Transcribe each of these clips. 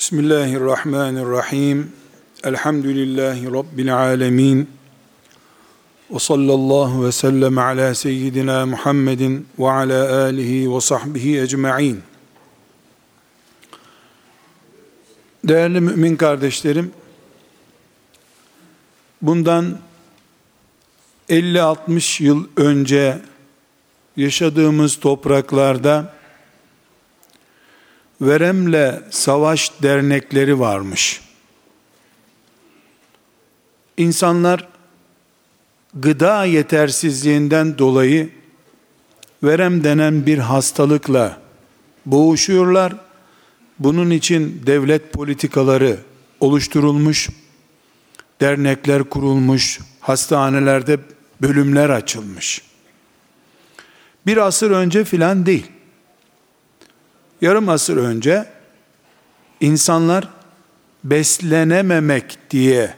Bismillahirrahmanirrahim. Elhamdülillahi Rabbil alemin. Ve sallallahu ve sellem ala seyyidina Muhammedin ve ala alihi ve sahbihi ecma'in. Değerli mümin kardeşlerim, bundan 50-60 yıl önce yaşadığımız topraklarda Veremle Savaş Dernekleri varmış. İnsanlar gıda yetersizliğinden dolayı verem denen bir hastalıkla boğuşuyorlar. Bunun için devlet politikaları oluşturulmuş, dernekler kurulmuş, hastanelerde bölümler açılmış. Bir asır önce filan değil yarım asır önce insanlar beslenememek diye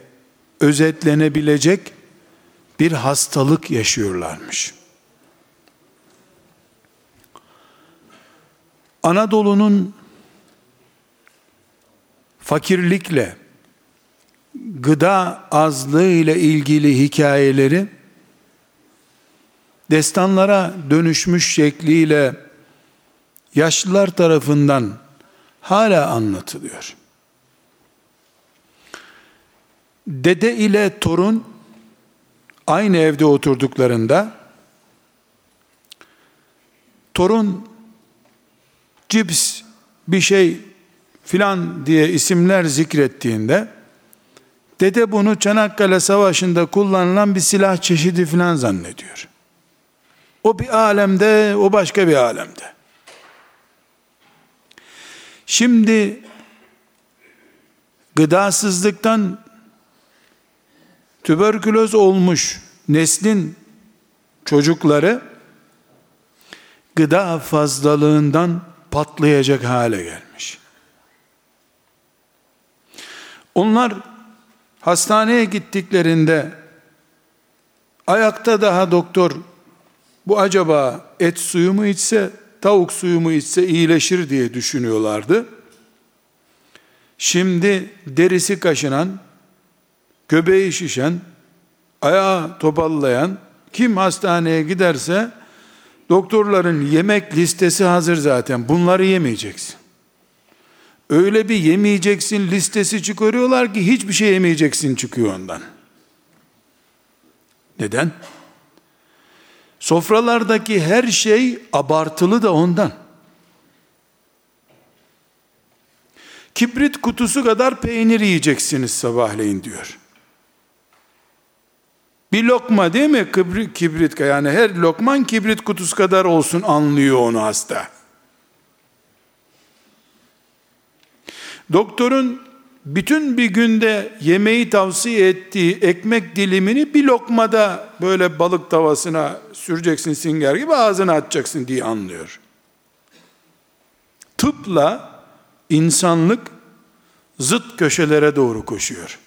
özetlenebilecek bir hastalık yaşıyorlarmış. Anadolu'nun fakirlikle, gıda azlığı ile ilgili hikayeleri destanlara dönüşmüş şekliyle yaşlılar tarafından hala anlatılıyor. Dede ile torun aynı evde oturduklarında torun cips bir şey filan diye isimler zikrettiğinde dede bunu Çanakkale Savaşı'nda kullanılan bir silah çeşidi filan zannediyor. O bir alemde, o başka bir alemde. Şimdi gıdasızlıktan tüberküloz olmuş neslin çocukları gıda fazlalığından patlayacak hale gelmiş. Onlar hastaneye gittiklerinde ayakta daha doktor bu acaba et suyu mu içse tavuk suyu mu içse iyileşir diye düşünüyorlardı. Şimdi derisi kaşınan, göbeği şişen, ayağı topallayan, kim hastaneye giderse doktorların yemek listesi hazır zaten. Bunları yemeyeceksin. Öyle bir yemeyeceksin listesi çıkarıyorlar ki hiçbir şey yemeyeceksin çıkıyor ondan. Neden? Sofralardaki her şey abartılı da ondan. Kibrit kutusu kadar peynir yiyeceksiniz sabahleyin diyor. Bir lokma değil mi? Kibrit, kibrit yani her lokman kibrit kutusu kadar olsun anlıyor onu hasta. Doktorun bütün bir günde yemeği tavsiye ettiği ekmek dilimini bir lokmada böyle balık tavasına süreceksin singer gibi ağzına atacaksın diye anlıyor. Tıpla insanlık zıt köşelere doğru koşuyor.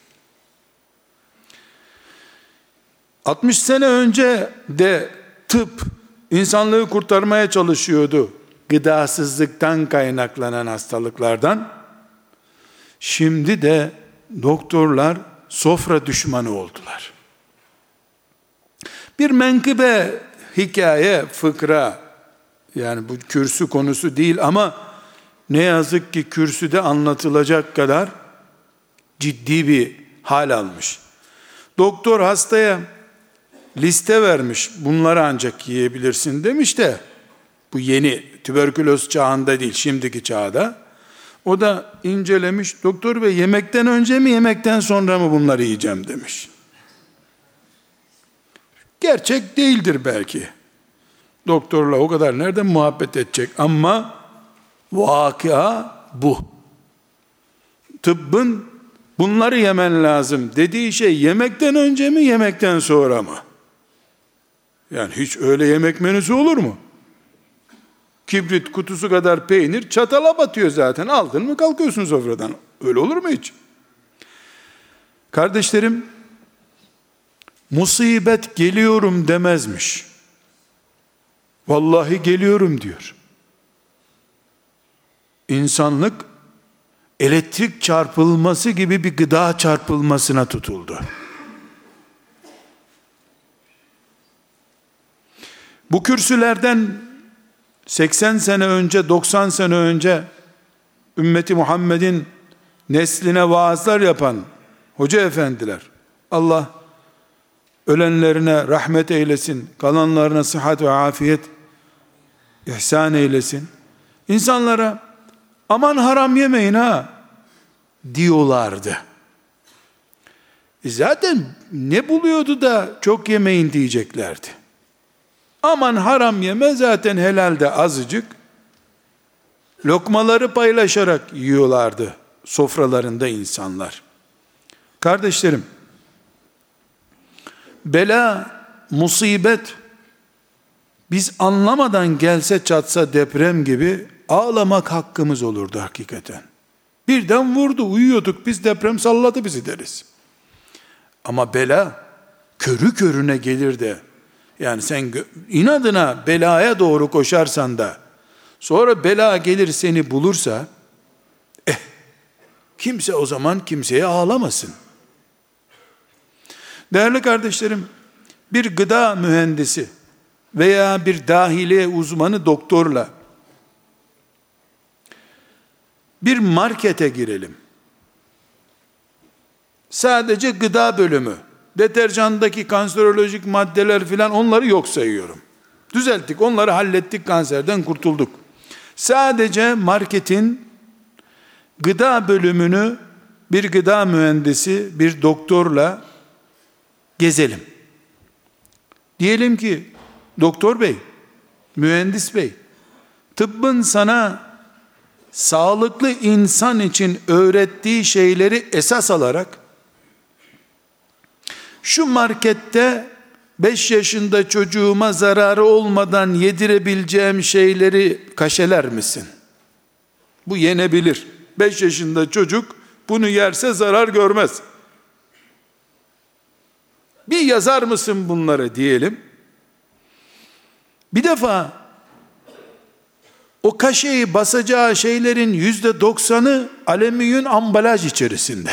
60 sene önce de tıp insanlığı kurtarmaya çalışıyordu. Gıdasızlıktan kaynaklanan hastalıklardan. Şimdi de doktorlar sofra düşmanı oldular. Bir menkıbe, hikaye, fıkra, yani bu kürsü konusu değil ama ne yazık ki kürsüde anlatılacak kadar ciddi bir hal almış. Doktor hastaya liste vermiş. Bunları ancak yiyebilirsin demiş de bu yeni tüberküloz çağında değil, şimdiki çağda. O da incelemiş. Doktor bey yemekten önce mi yemekten sonra mı bunları yiyeceğim demiş. Gerçek değildir belki. Doktorla o kadar nereden muhabbet edecek ama vakia bu. Tıbbın bunları yemen lazım dediği şey yemekten önce mi yemekten sonra mı? Yani hiç öyle yemek menüsü olur mu? Kibrit kutusu kadar peynir çatala batıyor zaten. Aldın mı kalkıyorsun sofradan. Öyle olur mu hiç? Kardeşlerim, musibet geliyorum demezmiş. Vallahi geliyorum diyor. İnsanlık elektrik çarpılması gibi bir gıda çarpılmasına tutuldu. Bu kürsülerden 80 sene önce, 90 sene önce ümmeti Muhammed'in nesline vaazlar yapan hoca efendiler, Allah ölenlerine rahmet eylesin, kalanlarına sıhhat ve afiyet ihsan eylesin. İnsanlara aman haram yemeyin ha diyorlardı. E zaten ne buluyordu da çok yemeyin diyeceklerdi. Aman haram yeme zaten helalde azıcık. Lokmaları paylaşarak yiyorlardı sofralarında insanlar. Kardeşlerim, bela, musibet, biz anlamadan gelse çatsa deprem gibi ağlamak hakkımız olurdu hakikaten. Birden vurdu, uyuyorduk, biz deprem salladı bizi deriz. Ama bela, körü körüne gelir de, yani sen inadına belaya doğru koşarsan da, sonra bela gelir seni bulursa, eh, kimse o zaman kimseye ağlamasın. Değerli kardeşlerim, bir gıda mühendisi veya bir dahiliye uzmanı doktorla bir markete girelim. Sadece gıda bölümü, deterjandaki kanserolojik maddeler filan onları yok sayıyorum. Düzelttik, onları hallettik, kanserden kurtulduk. Sadece marketin gıda bölümünü bir gıda mühendisi, bir doktorla gezelim. Diyelim ki doktor bey, mühendis bey, tıbbın sana sağlıklı insan için öğrettiği şeyleri esas alarak şu markette 5 yaşında çocuğuma zararı olmadan yedirebileceğim şeyleri kaşeler misin? Bu yenebilir. 5 yaşında çocuk bunu yerse zarar görmez. Bir yazar mısın bunları diyelim. Bir defa o kaşeyi basacağı şeylerin yüzde doksanı alüminyum ambalaj içerisinde.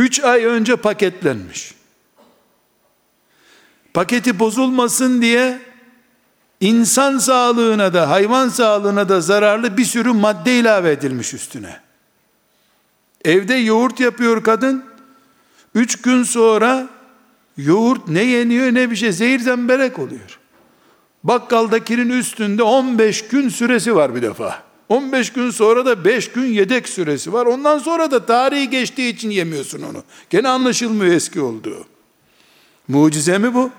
Üç ay önce paketlenmiş. Paketi bozulmasın diye insan sağlığına da hayvan sağlığına da zararlı bir sürü madde ilave edilmiş üstüne. Evde yoğurt yapıyor kadın. Üç gün sonra yoğurt ne yeniyor ne bir şey zehir zemberek oluyor. Bakkaldakinin üstünde 15 gün süresi var bir defa. 15 gün sonra da 5 gün yedek süresi var. Ondan sonra da tarihi geçtiği için yemiyorsun onu. Gene anlaşılmıyor eski olduğu. Mucize mi bu?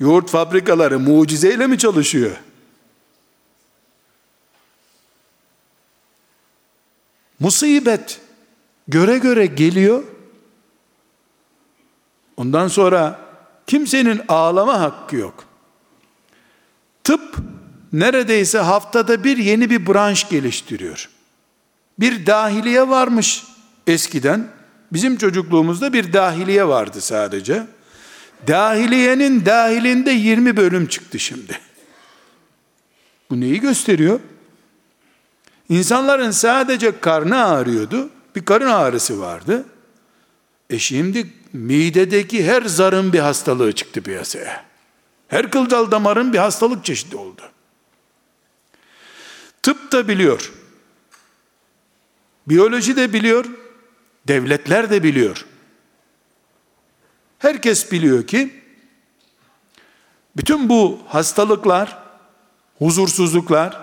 Yoğurt fabrikaları mucizeyle mi çalışıyor? Musibet göre göre geliyor. Ondan sonra kimsenin ağlama hakkı yok. Tıp neredeyse haftada bir yeni bir branş geliştiriyor. Bir dahiliye varmış eskiden. Bizim çocukluğumuzda bir dahiliye vardı sadece. Dahiliyenin dahilinde 20 bölüm çıktı şimdi. Bu neyi gösteriyor? İnsanların sadece karnı ağrıyordu. Bir karın ağrısı vardı. E şimdi midedeki her zarın bir hastalığı çıktı piyasaya. Her kılcal damarın bir hastalık çeşidi oldu. Tıp da biliyor. Biyoloji de biliyor. Devletler de biliyor. Herkes biliyor ki bütün bu hastalıklar, huzursuzluklar,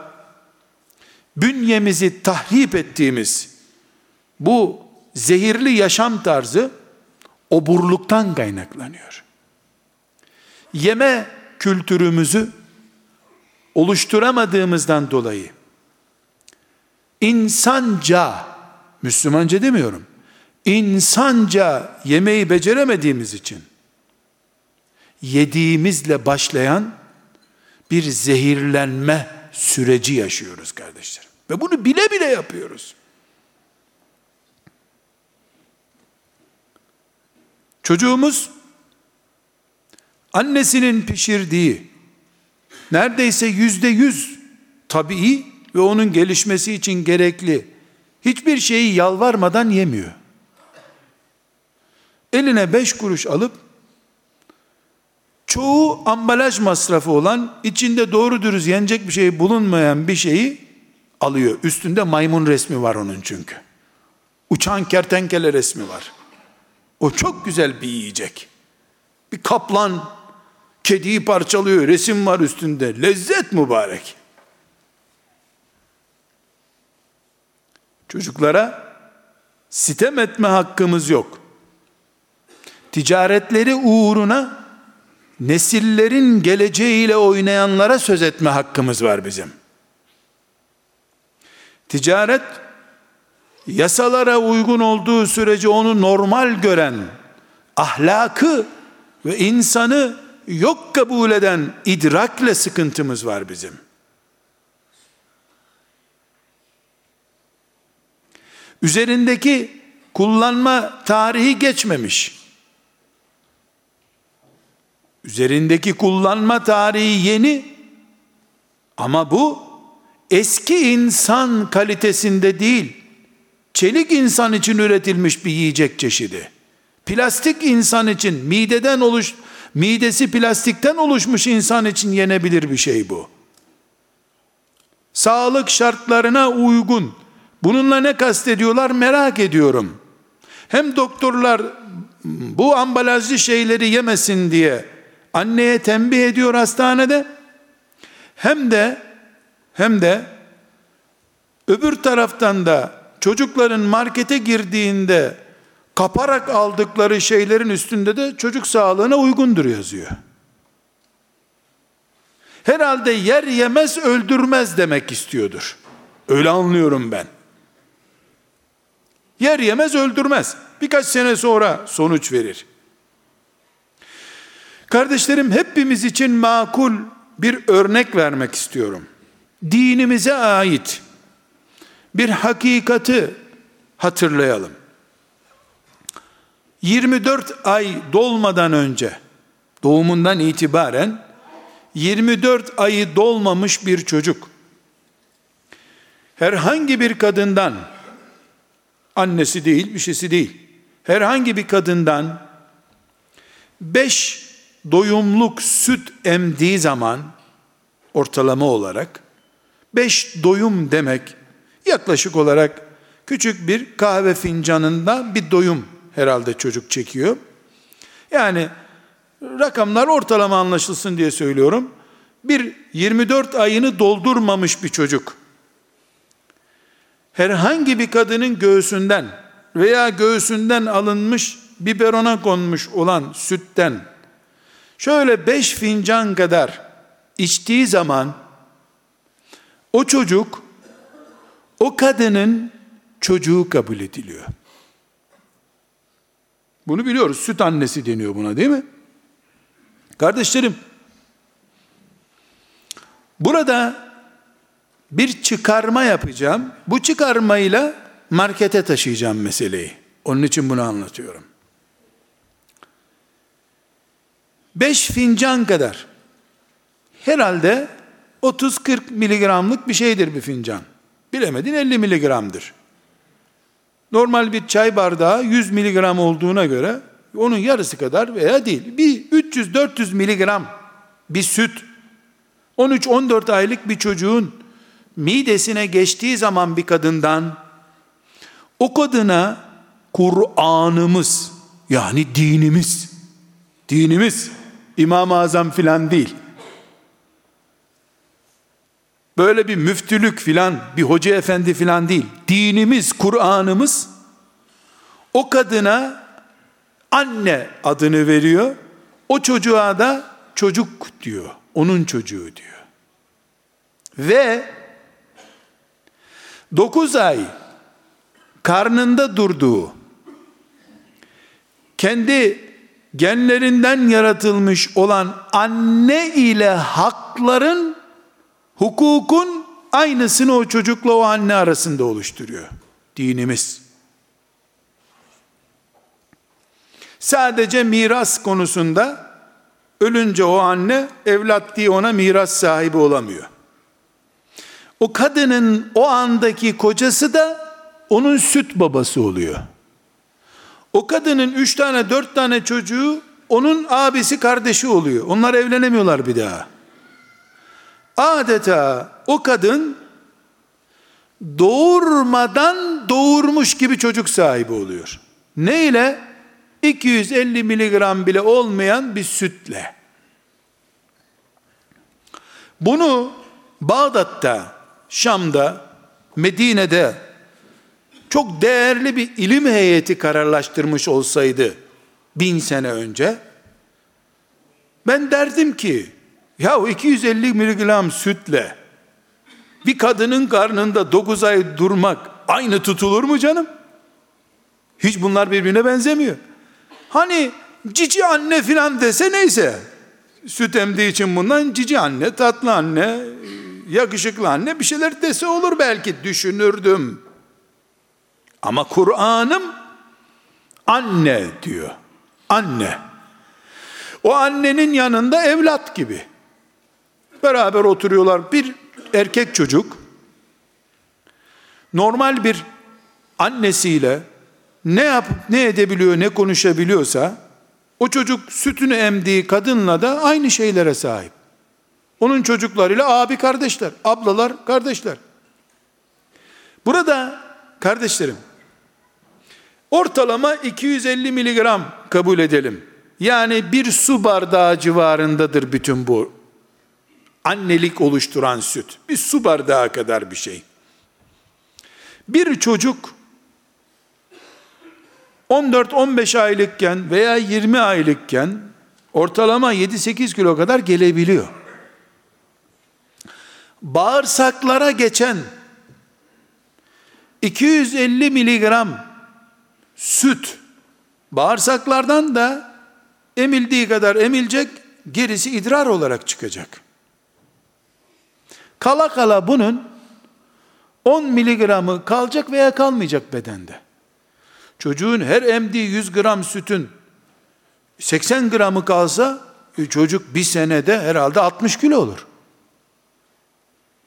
bünyemizi tahrip ettiğimiz bu zehirli yaşam tarzı oburluktan kaynaklanıyor. Yeme kültürümüzü oluşturamadığımızdan dolayı insanca, Müslümanca demiyorum, insanca yemeği beceremediğimiz için yediğimizle başlayan bir zehirlenme süreci yaşıyoruz kardeşlerim. Ve bunu bile bile yapıyoruz. Çocuğumuz annesinin pişirdiği neredeyse yüzde yüz tabii ve onun gelişmesi için gerekli hiçbir şeyi yalvarmadan yemiyor. Eline beş kuruş alıp çoğu ambalaj masrafı olan içinde doğru dürüst yenecek bir şey bulunmayan bir şeyi alıyor. Üstünde maymun resmi var onun çünkü. Uçan kertenkele resmi var. O çok güzel bir yiyecek. Bir kaplan kediyi parçalıyor, resim var üstünde. Lezzet mübarek. Çocuklara sitem etme hakkımız yok. Ticaretleri uğruna nesillerin geleceğiyle oynayanlara söz etme hakkımız var bizim. Ticaret yasalara uygun olduğu sürece onu normal gören, ahlakı ve insanı yok kabul eden idrakle sıkıntımız var bizim. Üzerindeki kullanma tarihi geçmemiş. Üzerindeki kullanma tarihi yeni ama bu eski insan kalitesinde değil, çelik insan için üretilmiş bir yiyecek çeşidi. Plastik insan için mideden oluş midesi plastikten oluşmuş insan için yenebilir bir şey bu. Sağlık şartlarına uygun. Bununla ne kastediyorlar merak ediyorum. Hem doktorlar bu ambalajlı şeyleri yemesin diye anneye tembih ediyor hastanede. Hem de hem de öbür taraftan da çocukların markete girdiğinde kaparak aldıkları şeylerin üstünde de çocuk sağlığına uygundur yazıyor. Herhalde yer yemez öldürmez demek istiyordur. Öyle anlıyorum ben. Yer yemez öldürmez. Birkaç sene sonra sonuç verir. Kardeşlerim hepimiz için makul bir örnek vermek istiyorum. Dinimize ait bir hakikati hatırlayalım. 24 ay dolmadan önce doğumundan itibaren 24 ayı dolmamış bir çocuk herhangi bir kadından annesi değil bir şeysi değil herhangi bir kadından 5 doyumluk süt emdiği zaman ortalama olarak 5 doyum demek yaklaşık olarak küçük bir kahve fincanında bir doyum herhalde çocuk çekiyor. Yani rakamlar ortalama anlaşılsın diye söylüyorum. Bir 24 ayını doldurmamış bir çocuk herhangi bir kadının göğsünden veya göğsünden alınmış biberona konmuş olan sütten şöyle beş fincan kadar içtiği zaman o çocuk o kadının çocuğu kabul ediliyor. Bunu biliyoruz. Süt annesi deniyor buna değil mi? Kardeşlerim, burada bir çıkarma yapacağım. Bu çıkarmayla markete taşıyacağım meseleyi. Onun için bunu anlatıyorum. Beş fincan kadar herhalde 30-40 miligramlık bir şeydir bir fincan. Bilemedin 50 miligramdır. Normal bir çay bardağı 100 miligram olduğuna göre onun yarısı kadar veya değil. Bir 300-400 miligram bir süt 13-14 aylık bir çocuğun midesine geçtiği zaman bir kadından o kadına Kur'an'ımız yani dinimiz dinimiz İmam-ı Azam filan değil. Böyle bir müftülük filan, bir hoca efendi filan değil. Dinimiz, Kur'an'ımız o kadına anne adını veriyor. O çocuğa da çocuk diyor. Onun çocuğu diyor. Ve 9 ay karnında durduğu kendi genlerinden yaratılmış olan anne ile hakların hukukun aynısını o çocukla o anne arasında oluşturuyor. Dinimiz. Sadece miras konusunda ölünce o anne evlat diye ona miras sahibi olamıyor. O kadının o andaki kocası da onun süt babası oluyor. O kadının üç tane dört tane çocuğu onun abisi kardeşi oluyor. Onlar evlenemiyorlar bir daha. Adeta o kadın doğurmadan doğurmuş gibi çocuk sahibi oluyor. Ne ile? 250 miligram bile olmayan bir sütle. Bunu Bağdat'ta, Şam'da, Medine'de çok değerli bir ilim heyeti kararlaştırmış olsaydı bin sene önce ben derdim ki ya 250 miligram sütle bir kadının karnında 9 ay durmak aynı tutulur mu canım? Hiç bunlar birbirine benzemiyor. Hani cici anne filan dese neyse. Süt emdiği için bundan cici anne, tatlı anne, yakışıklı anne bir şeyler dese olur belki düşünürdüm. Ama Kur'an'ım anne diyor. Anne. O annenin yanında evlat gibi. Beraber oturuyorlar. Bir erkek çocuk normal bir annesiyle ne yapıp ne edebiliyor, ne konuşabiliyorsa o çocuk sütünü emdiği kadınla da aynı şeylere sahip. Onun çocuklarıyla abi kardeşler, ablalar kardeşler. Burada kardeşlerim ortalama 250 miligram kabul edelim. Yani bir su bardağı civarındadır bütün bu annelik oluşturan süt. Bir su bardağı kadar bir şey. Bir çocuk 14-15 aylıkken veya 20 aylıkken ortalama 7-8 kilo kadar gelebiliyor. Bağırsaklara geçen 250 miligram süt bağırsaklardan da emildiği kadar emilecek, gerisi idrar olarak çıkacak. Kala kala bunun 10 miligramı kalacak veya kalmayacak bedende. Çocuğun her emdiği 100 gram sütün 80 gramı kalsa e, çocuk bir senede herhalde 60 kilo olur.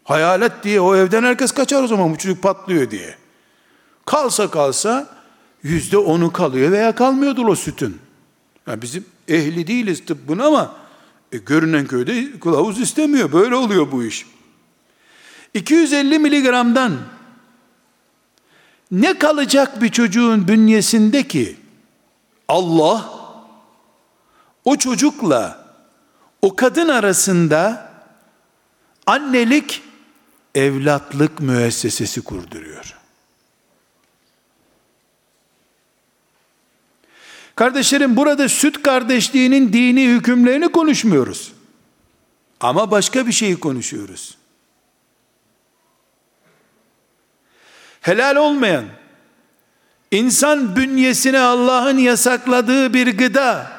Hayalet diye o evden herkes kaçar o zaman bu çocuk patlıyor diye. Kalsa kalsa yüzde onu kalıyor veya kalmıyordur o sütün. Yani bizim ehli değiliz tıbbın ama e, görünen köyde kılavuz istemiyor. Böyle oluyor bu iş. 250 miligramdan ne kalacak bir çocuğun bünyesinde ki Allah o çocukla o kadın arasında annelik evlatlık müessesesi kurduruyor. Kardeşlerim burada süt kardeşliğinin dini hükümlerini konuşmuyoruz. Ama başka bir şeyi konuşuyoruz. Helal olmayan, insan bünyesine Allah'ın yasakladığı bir gıda,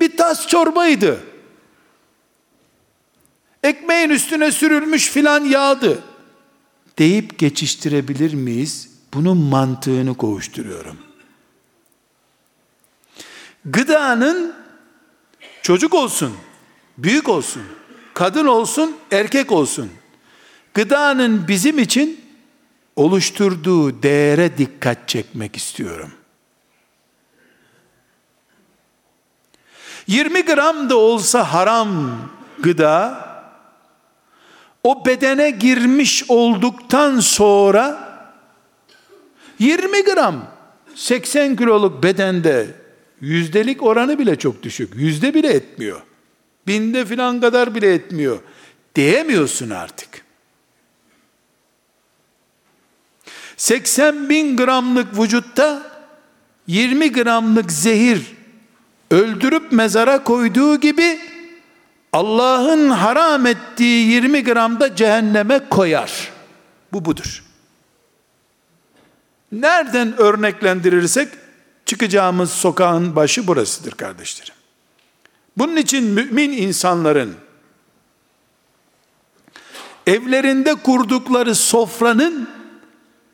bir tas çorbaydı. Ekmeğin üstüne sürülmüş filan yağdı. Deyip geçiştirebilir miyiz? Bunun mantığını kovuşturuyorum. Gıdanın çocuk olsun, büyük olsun, kadın olsun, erkek olsun. Gıdanın bizim için oluşturduğu değere dikkat çekmek istiyorum. 20 gram da olsa haram gıda o bedene girmiş olduktan sonra 20 gram 80 kiloluk bedende yüzdelik oranı bile çok düşük. Yüzde bile etmiyor. Binde filan kadar bile etmiyor. Diyemiyorsun artık. 80 bin gramlık vücutta 20 gramlık zehir öldürüp mezara koyduğu gibi Allah'ın haram ettiği 20 gramda cehenneme koyar. Bu budur. Nereden örneklendirirsek çıkacağımız sokağın başı burasıdır kardeşlerim. Bunun için mümin insanların evlerinde kurdukları sofranın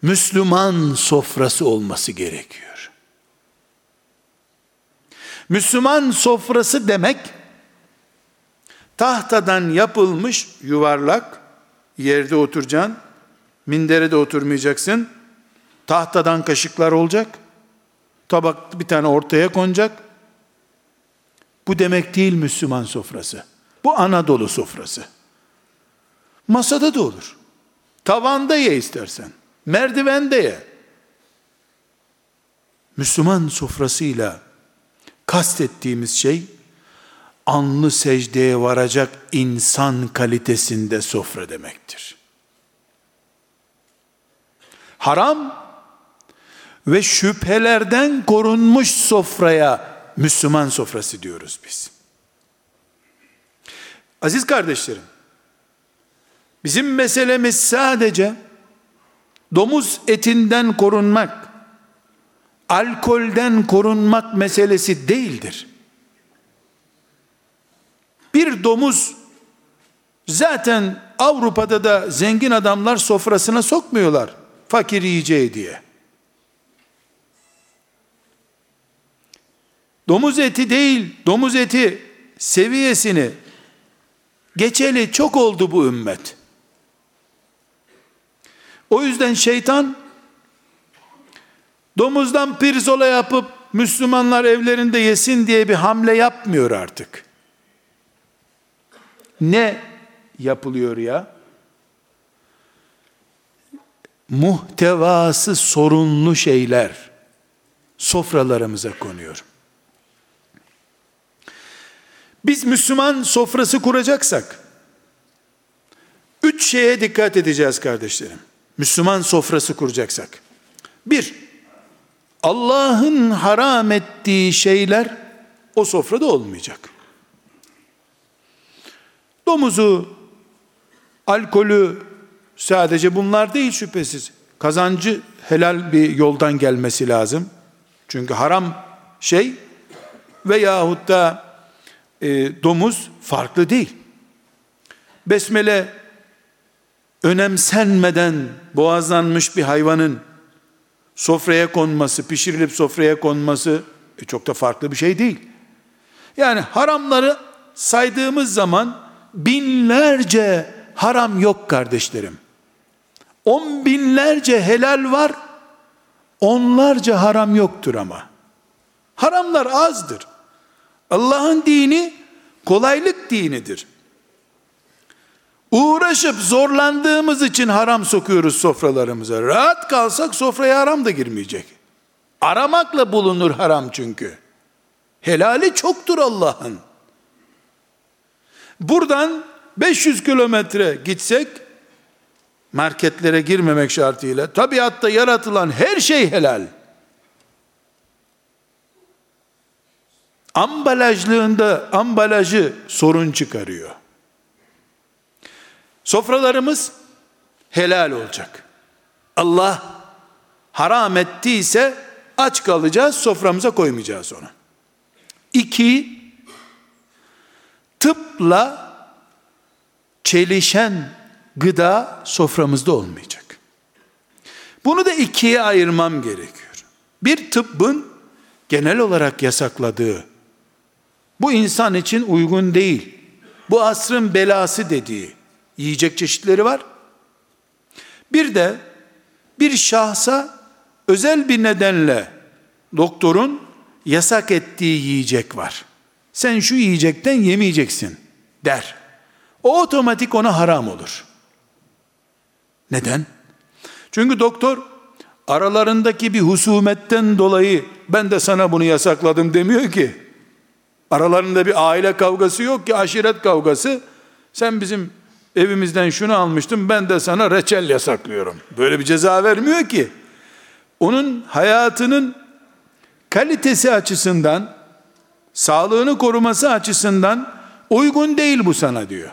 Müslüman sofrası olması gerekiyor. Müslüman sofrası demek tahtadan yapılmış yuvarlak Yerde oturacaksın. Mindere de oturmayacaksın. Tahtadan kaşıklar olacak. Tabak bir tane ortaya konacak. Bu demek değil Müslüman sofrası. Bu Anadolu sofrası. Masada da olur. Tavanda ye istersen. Merdivende ye. Müslüman sofrasıyla kastettiğimiz şey anlı secdeye varacak insan kalitesinde sofra demektir. Haram ve şüphelerden korunmuş sofraya Müslüman sofrası diyoruz biz. Aziz kardeşlerim, bizim meselemiz sadece domuz etinden korunmak, alkolden korunmak meselesi değildir. Bir domuz zaten Avrupa'da da zengin adamlar sofrasına sokmuyorlar fakir yiyeceği diye. Domuz eti değil, domuz eti seviyesini geçeli çok oldu bu ümmet. O yüzden şeytan domuzdan pirzola yapıp Müslümanlar evlerinde yesin diye bir hamle yapmıyor artık. Ne yapılıyor ya? Muhtevası sorunlu şeyler sofralarımıza konuyor. Biz Müslüman sofrası kuracaksak, üç şeye dikkat edeceğiz kardeşlerim. Müslüman sofrası kuracaksak. Bir, Allah'ın haram ettiği şeyler o sofrada olmayacak. Domuzu, alkolü sadece bunlar değil şüphesiz. Kazancı helal bir yoldan gelmesi lazım. Çünkü haram şey veyahut da e, domuz farklı değil. Besmele önemsenmeden boğazlanmış bir hayvanın sofraya konması, pişirilip sofraya konması e, çok da farklı bir şey değil. Yani haramları saydığımız zaman binlerce haram yok kardeşlerim. On binlerce helal var, onlarca haram yoktur ama. Haramlar azdır. Allah'ın dini kolaylık dinidir. Uğraşıp zorlandığımız için haram sokuyoruz sofralarımıza. Rahat kalsak sofraya haram da girmeyecek. Aramakla bulunur haram çünkü. Helali çoktur Allah'ın. Buradan 500 kilometre gitsek marketlere girmemek şartıyla tabiatta yaratılan her şey helal. ambalajlığında ambalajı sorun çıkarıyor. Sofralarımız helal olacak. Allah haram ettiyse aç kalacağız, soframıza koymayacağız onu. İki, tıpla çelişen gıda soframızda olmayacak. Bunu da ikiye ayırmam gerekiyor. Bir tıbbın genel olarak yasakladığı bu insan için uygun değil. Bu asrın belası dediği yiyecek çeşitleri var. Bir de bir şahsa özel bir nedenle doktorun yasak ettiği yiyecek var. Sen şu yiyecekten yemeyeceksin der. O otomatik ona haram olur. Neden? Çünkü doktor aralarındaki bir husumetten dolayı ben de sana bunu yasakladım demiyor ki. Aralarında bir aile kavgası yok ki aşiret kavgası. Sen bizim evimizden şunu almıştın ben de sana reçel yasaklıyorum. Böyle bir ceza vermiyor ki. Onun hayatının kalitesi açısından, sağlığını koruması açısından uygun değil bu sana diyor.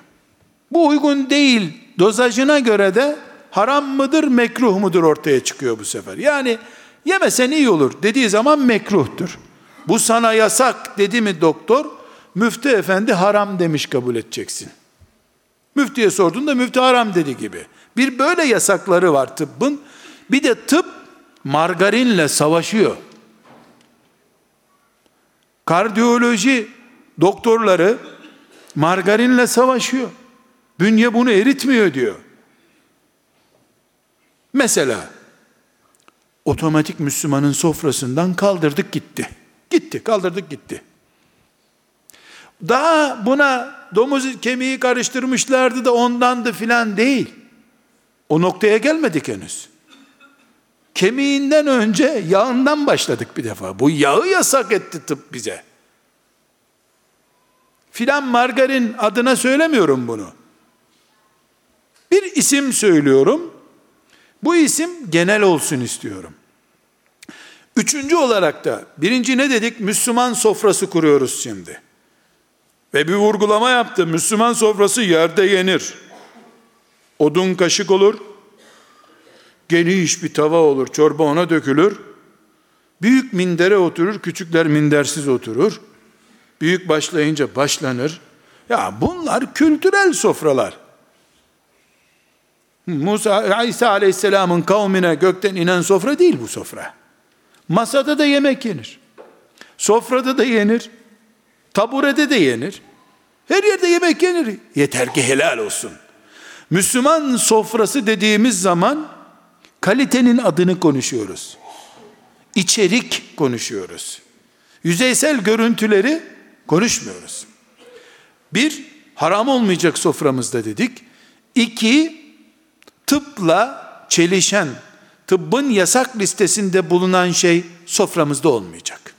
Bu uygun değil dozajına göre de haram mıdır mekruh mudur ortaya çıkıyor bu sefer. Yani yemesen iyi olur dediği zaman mekruhtur. Bu sana yasak dedi mi doktor? Müftü efendi haram demiş kabul edeceksin. Müftüye sorduğunda müftü haram dedi gibi. Bir böyle yasakları var tıbbın. Bir de tıp margarinle savaşıyor. Kardiyoloji doktorları margarinle savaşıyor. Bünye bunu eritmiyor diyor. Mesela otomatik Müslümanın sofrasından kaldırdık gitti. Gitti, kaldırdık gitti. Daha buna domuz kemiği karıştırmışlardı da ondandı filan değil. O noktaya gelmedik henüz. Kemiğinden önce yağından başladık bir defa. Bu yağı yasak etti tıp bize. Filan margarin adına söylemiyorum bunu. Bir isim söylüyorum. Bu isim genel olsun istiyorum. Üçüncü olarak da birinci ne dedik? Müslüman sofrası kuruyoruz şimdi. Ve bir vurgulama yaptı. Müslüman sofrası yerde yenir. Odun kaşık olur. Geniş bir tava olur. Çorba ona dökülür. Büyük mindere oturur. Küçükler mindersiz oturur. Büyük başlayınca başlanır. Ya bunlar kültürel sofralar. Musa, İsa aleyhisselamın kavmine gökten inen sofra değil bu sofra. Masada da yemek yenir. Sofrada da yenir. Taburede de yenir. Her yerde yemek yenir. Yeter ki helal olsun. Müslüman sofrası dediğimiz zaman kalitenin adını konuşuyoruz. İçerik konuşuyoruz. Yüzeysel görüntüleri konuşmuyoruz. Bir, haram olmayacak soframızda dedik. İki, tıpla çelişen, tıbbın yasak listesinde bulunan şey soframızda olmayacak.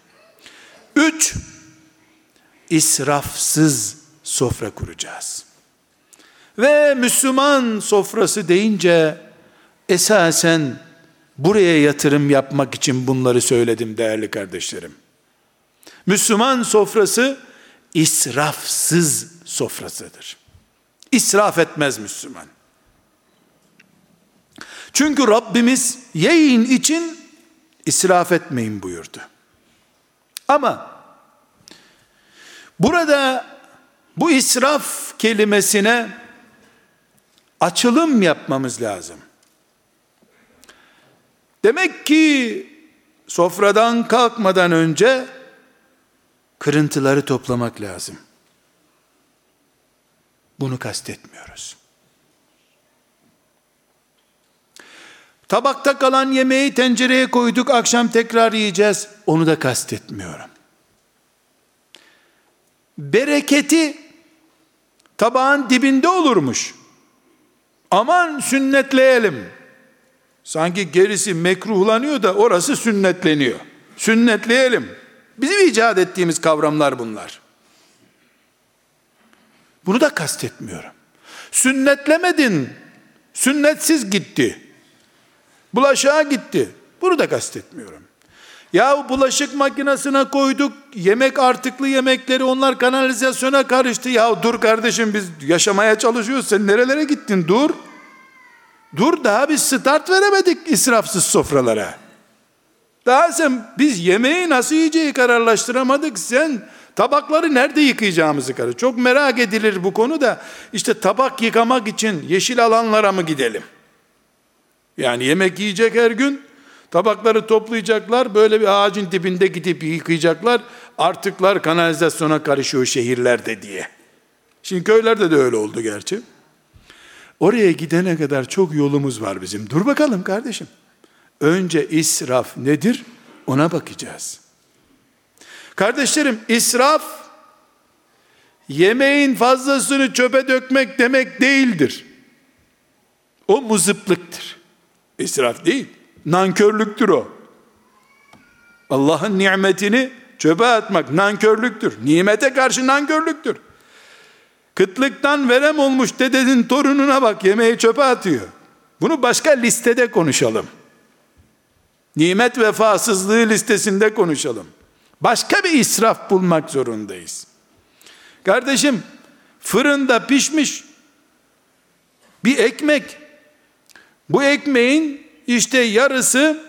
Üç, israfsız sofra kuracağız. Ve Müslüman sofrası deyince esasen buraya yatırım yapmak için bunları söyledim değerli kardeşlerim. Müslüman sofrası israfsız sofrasıdır. İsraf etmez Müslüman. Çünkü Rabbimiz yiyin için israf etmeyin buyurdu. Ama burada bu israf kelimesine açılım yapmamız lazım. Demek ki sofradan kalkmadan önce kırıntıları toplamak lazım. Bunu kastetmiyoruz. Tabakta kalan yemeği tencereye koyduk, akşam tekrar yiyeceğiz. Onu da kastetmiyorum. Bereketi tabağın dibinde olurmuş. Aman sünnetleyelim. Sanki gerisi mekruhlanıyor da orası sünnetleniyor. Sünnetleyelim. Bizim icat ettiğimiz kavramlar bunlar. Bunu da kastetmiyorum. Sünnetlemedin. Sünnetsiz gitti. Bulaşığa gitti. Bunu da kastetmiyorum. Ya bulaşık makinesine koyduk, yemek artıklı yemekleri onlar kanalizasyona karıştı. Ya dur kardeşim biz yaşamaya çalışıyoruz. Sen nerelere gittin? Dur. Dur daha biz start veremedik israfsız sofralara. Daha sen biz yemeği nasıl yiyeceği kararlaştıramadık. Sen tabakları nerede yıkayacağımızı karar. Çok merak edilir bu konu da işte tabak yıkamak için yeşil alanlara mı gidelim? Yani yemek yiyecek her gün tabakları toplayacaklar böyle bir ağacın dibinde gidip yıkayacaklar. Artıklar kanalizasyona karışıyor şehirlerde diye. Şimdi köylerde de öyle oldu gerçi. Oraya gidene kadar çok yolumuz var bizim. Dur bakalım kardeşim. Önce israf nedir? Ona bakacağız. Kardeşlerim israf yemeğin fazlasını çöpe dökmek demek değildir. O muzıplıktır. İsraf değil. Nankörlüktür o. Allah'ın nimetini çöpe atmak nankörlüktür. Nimete karşı nankörlüktür. Kıtlıktan verem olmuş dedenin torununa bak yemeği çöpe atıyor. Bunu başka listede konuşalım. Nimet vefasızlığı listesinde konuşalım. Başka bir israf bulmak zorundayız. Kardeşim fırında pişmiş bir ekmek. Bu ekmeğin işte yarısı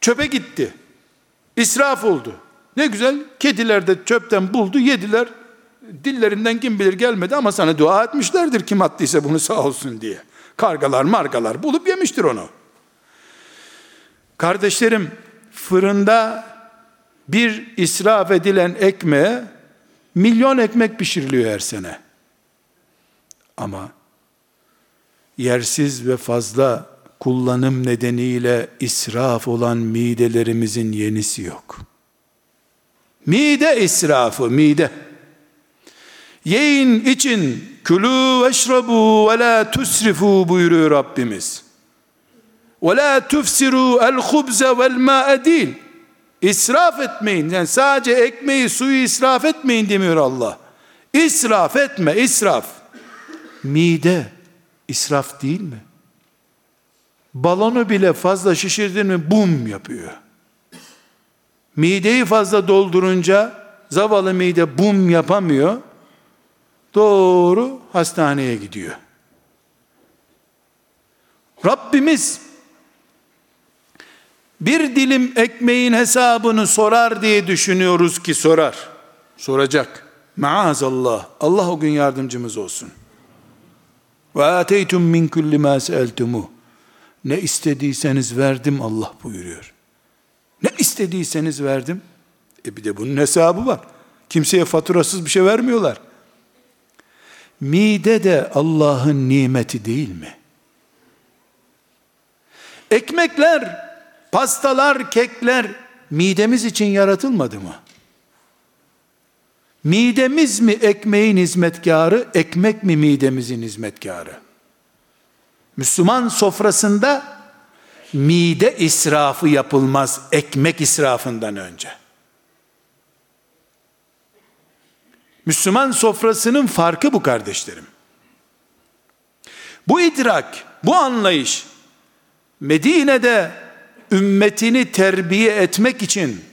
çöpe gitti. İsraf oldu. Ne güzel kediler de çöpten buldu yediler. Dillerinden kim bilir gelmedi ama sana dua etmişlerdir kim attıysa bunu sağ olsun diye. Kargalar margalar bulup yemiştir onu. Kardeşlerim fırında bir israf edilen ekmeğe milyon ekmek pişiriliyor her sene. Ama yersiz ve fazla kullanım nedeniyle israf olan midelerimizin yenisi yok. Mide israfı, mide. Yiyin için külü veşrabu ve la tusrifu buyuruyor Rabbimiz. Ve la tufsiru el hubze vel ma'e değil. İsraf etmeyin. Yani sadece ekmeği, suyu israf etmeyin demiyor Allah. İsraf etme, israf. Mide israf değil mi? Balonu bile fazla şişirdin mi bum yapıyor. Mideyi fazla doldurunca zavallı mide bum yapamıyor. Doğru hastaneye gidiyor. Rabbimiz bir dilim ekmeğin hesabını sorar diye düşünüyoruz ki sorar. Soracak. Maazallah. Allah o gün yardımcımız olsun. Ve ateytum min kulli ma seeltumu. Ne istediyseniz verdim Allah buyuruyor. Ne istediyseniz verdim. E bir de bunun hesabı var. Kimseye faturasız bir şey vermiyorlar. Mide de Allah'ın nimeti değil mi? Ekmekler, pastalar, kekler midemiz için yaratılmadı mı? Midemiz mi ekmeğin hizmetkarı, ekmek mi midemizin hizmetkarı? Müslüman sofrasında mide israfı yapılmaz ekmek israfından önce. Müslüman sofrasının farkı bu kardeşlerim. Bu idrak, bu anlayış Medine'de ümmetini terbiye etmek için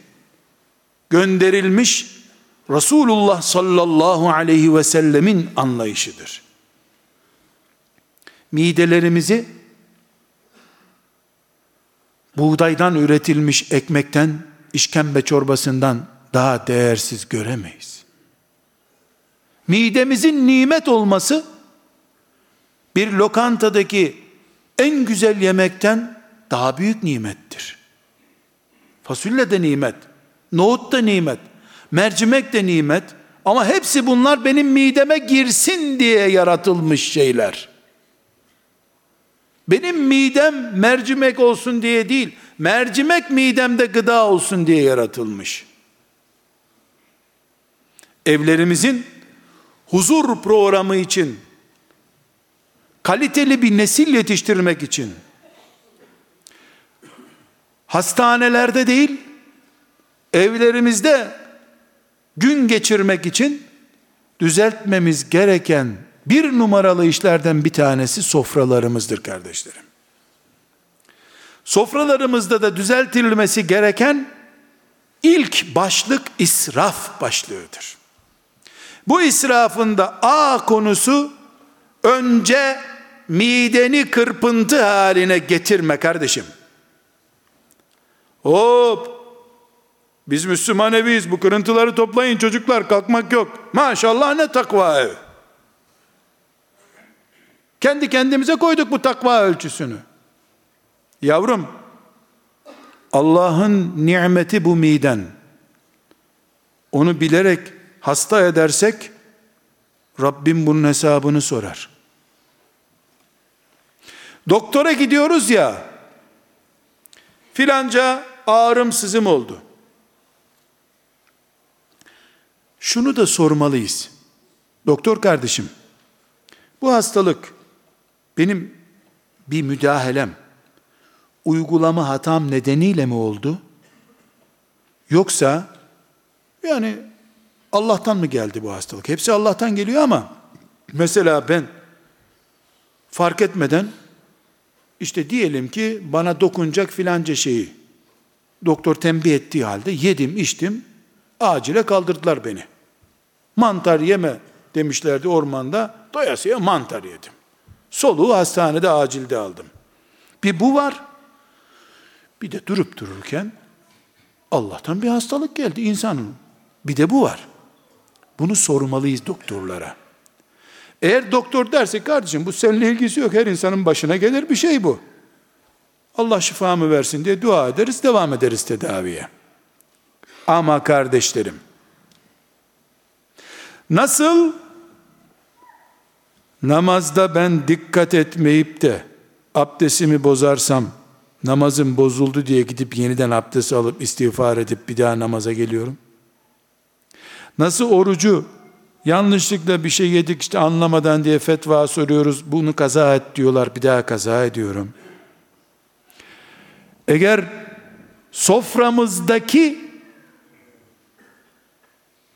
gönderilmiş Resulullah sallallahu aleyhi ve sellemin anlayışıdır. Midelerimizi buğdaydan üretilmiş ekmekten, işkembe çorbasından daha değersiz göremeyiz. Midemizin nimet olması bir lokantadaki en güzel yemekten daha büyük nimettir. Fasulye de nimet, nohut da nimet, mercimek de nimet ama hepsi bunlar benim mideme girsin diye yaratılmış şeyler. Benim midem mercimek olsun diye değil, mercimek midemde gıda olsun diye yaratılmış. Evlerimizin huzur programı için, kaliteli bir nesil yetiştirmek için, hastanelerde değil, evlerimizde gün geçirmek için düzeltmemiz gereken bir numaralı işlerden bir tanesi sofralarımızdır kardeşlerim. Sofralarımızda da düzeltilmesi gereken ilk başlık israf başlığıdır. Bu israfın da A konusu önce mideni kırpıntı haline getirme kardeşim. Hop biz Müslüman eviyiz bu kırıntıları toplayın çocuklar kalkmak yok. Maşallah ne takva ev. Kendi kendimize koyduk bu takva ölçüsünü. Yavrum, Allah'ın nimeti bu miden. Onu bilerek hasta edersek, Rabbim bunun hesabını sorar. Doktora gidiyoruz ya, filanca ağrım sızım oldu. Şunu da sormalıyız. Doktor kardeşim, bu hastalık benim bir müdahalem, uygulama hatam nedeniyle mi oldu? Yoksa yani Allah'tan mı geldi bu hastalık? Hepsi Allah'tan geliyor ama mesela ben fark etmeden işte diyelim ki bana dokunacak filanca şeyi doktor tembih ettiği halde yedim içtim acile kaldırdılar beni. Mantar yeme demişlerdi ormanda doyasıya mantar yedim. Soluğu hastanede acilde aldım. Bir bu var. Bir de durup dururken Allah'tan bir hastalık geldi insanın. Bir de bu var. Bunu sormalıyız doktorlara. Eğer doktor derse kardeşim bu seninle ilgisi yok her insanın başına gelir bir şey bu. Allah şifamı versin diye dua ederiz devam ederiz tedaviye. Ama kardeşlerim nasıl namazda ben dikkat etmeyip de abdestimi bozarsam namazım bozuldu diye gidip yeniden abdest alıp istiğfar edip bir daha namaza geliyorum? Nasıl orucu yanlışlıkla bir şey yedik işte anlamadan diye fetva soruyoruz. Bunu kaza et diyorlar bir daha kaza ediyorum. Eğer soframızdaki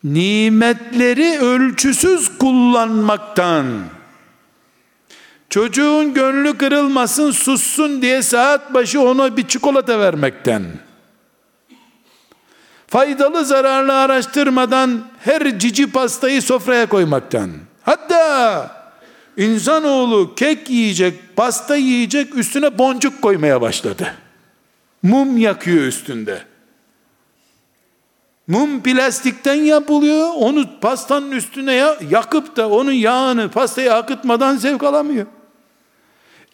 nimetleri ölçüsüz kullanmaktan çocuğun gönlü kırılmasın sussun diye saat başı ona bir çikolata vermekten faydalı zararlı araştırmadan her cici pastayı sofraya koymaktan hatta insanoğlu kek yiyecek pasta yiyecek üstüne boncuk koymaya başladı mum yakıyor üstünde Mum plastikten yapılıyor. Onu pastanın üstüne yakıp da onun yağını pastaya akıtmadan zevk alamıyor.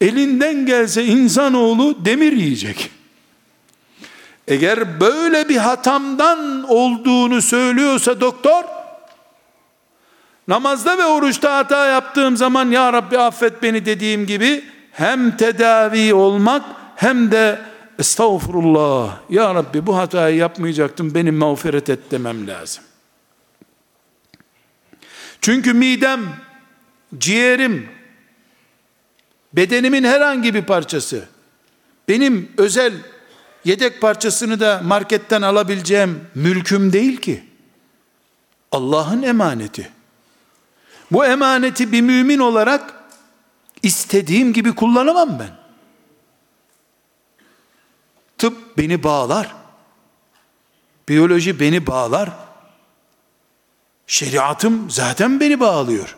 Elinden gelse insanoğlu demir yiyecek. Eğer böyle bir hatamdan olduğunu söylüyorsa doktor, namazda ve oruçta hata yaptığım zaman ya Rabbi affet beni dediğim gibi hem tedavi olmak hem de Estağfurullah. Ya Rabbi bu hatayı yapmayacaktım. Benim mağfiret et demem lazım. Çünkü midem, ciğerim, bedenimin herhangi bir parçası, benim özel yedek parçasını da marketten alabileceğim mülküm değil ki. Allah'ın emaneti. Bu emaneti bir mümin olarak istediğim gibi kullanamam ben. Tıp beni bağlar. Biyoloji beni bağlar. Şeriatım zaten beni bağlıyor.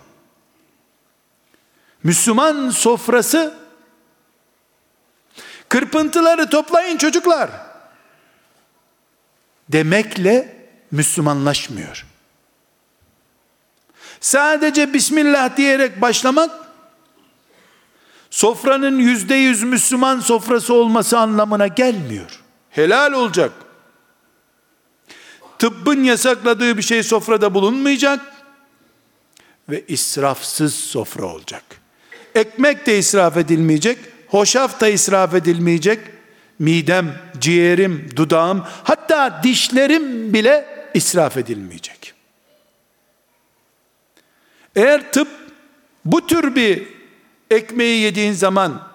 Müslüman sofrası kırpıntıları toplayın çocuklar demekle Müslümanlaşmıyor. Sadece Bismillah diyerek başlamak sofranın yüzde yüz Müslüman sofrası olması anlamına gelmiyor. Helal olacak. Tıbbın yasakladığı bir şey sofrada bulunmayacak ve israfsız sofra olacak. Ekmek de israf edilmeyecek, hoşaf da israf edilmeyecek. Midem, ciğerim, dudağım, hatta dişlerim bile israf edilmeyecek. Eğer tıp bu tür bir ekmeği yediğin zaman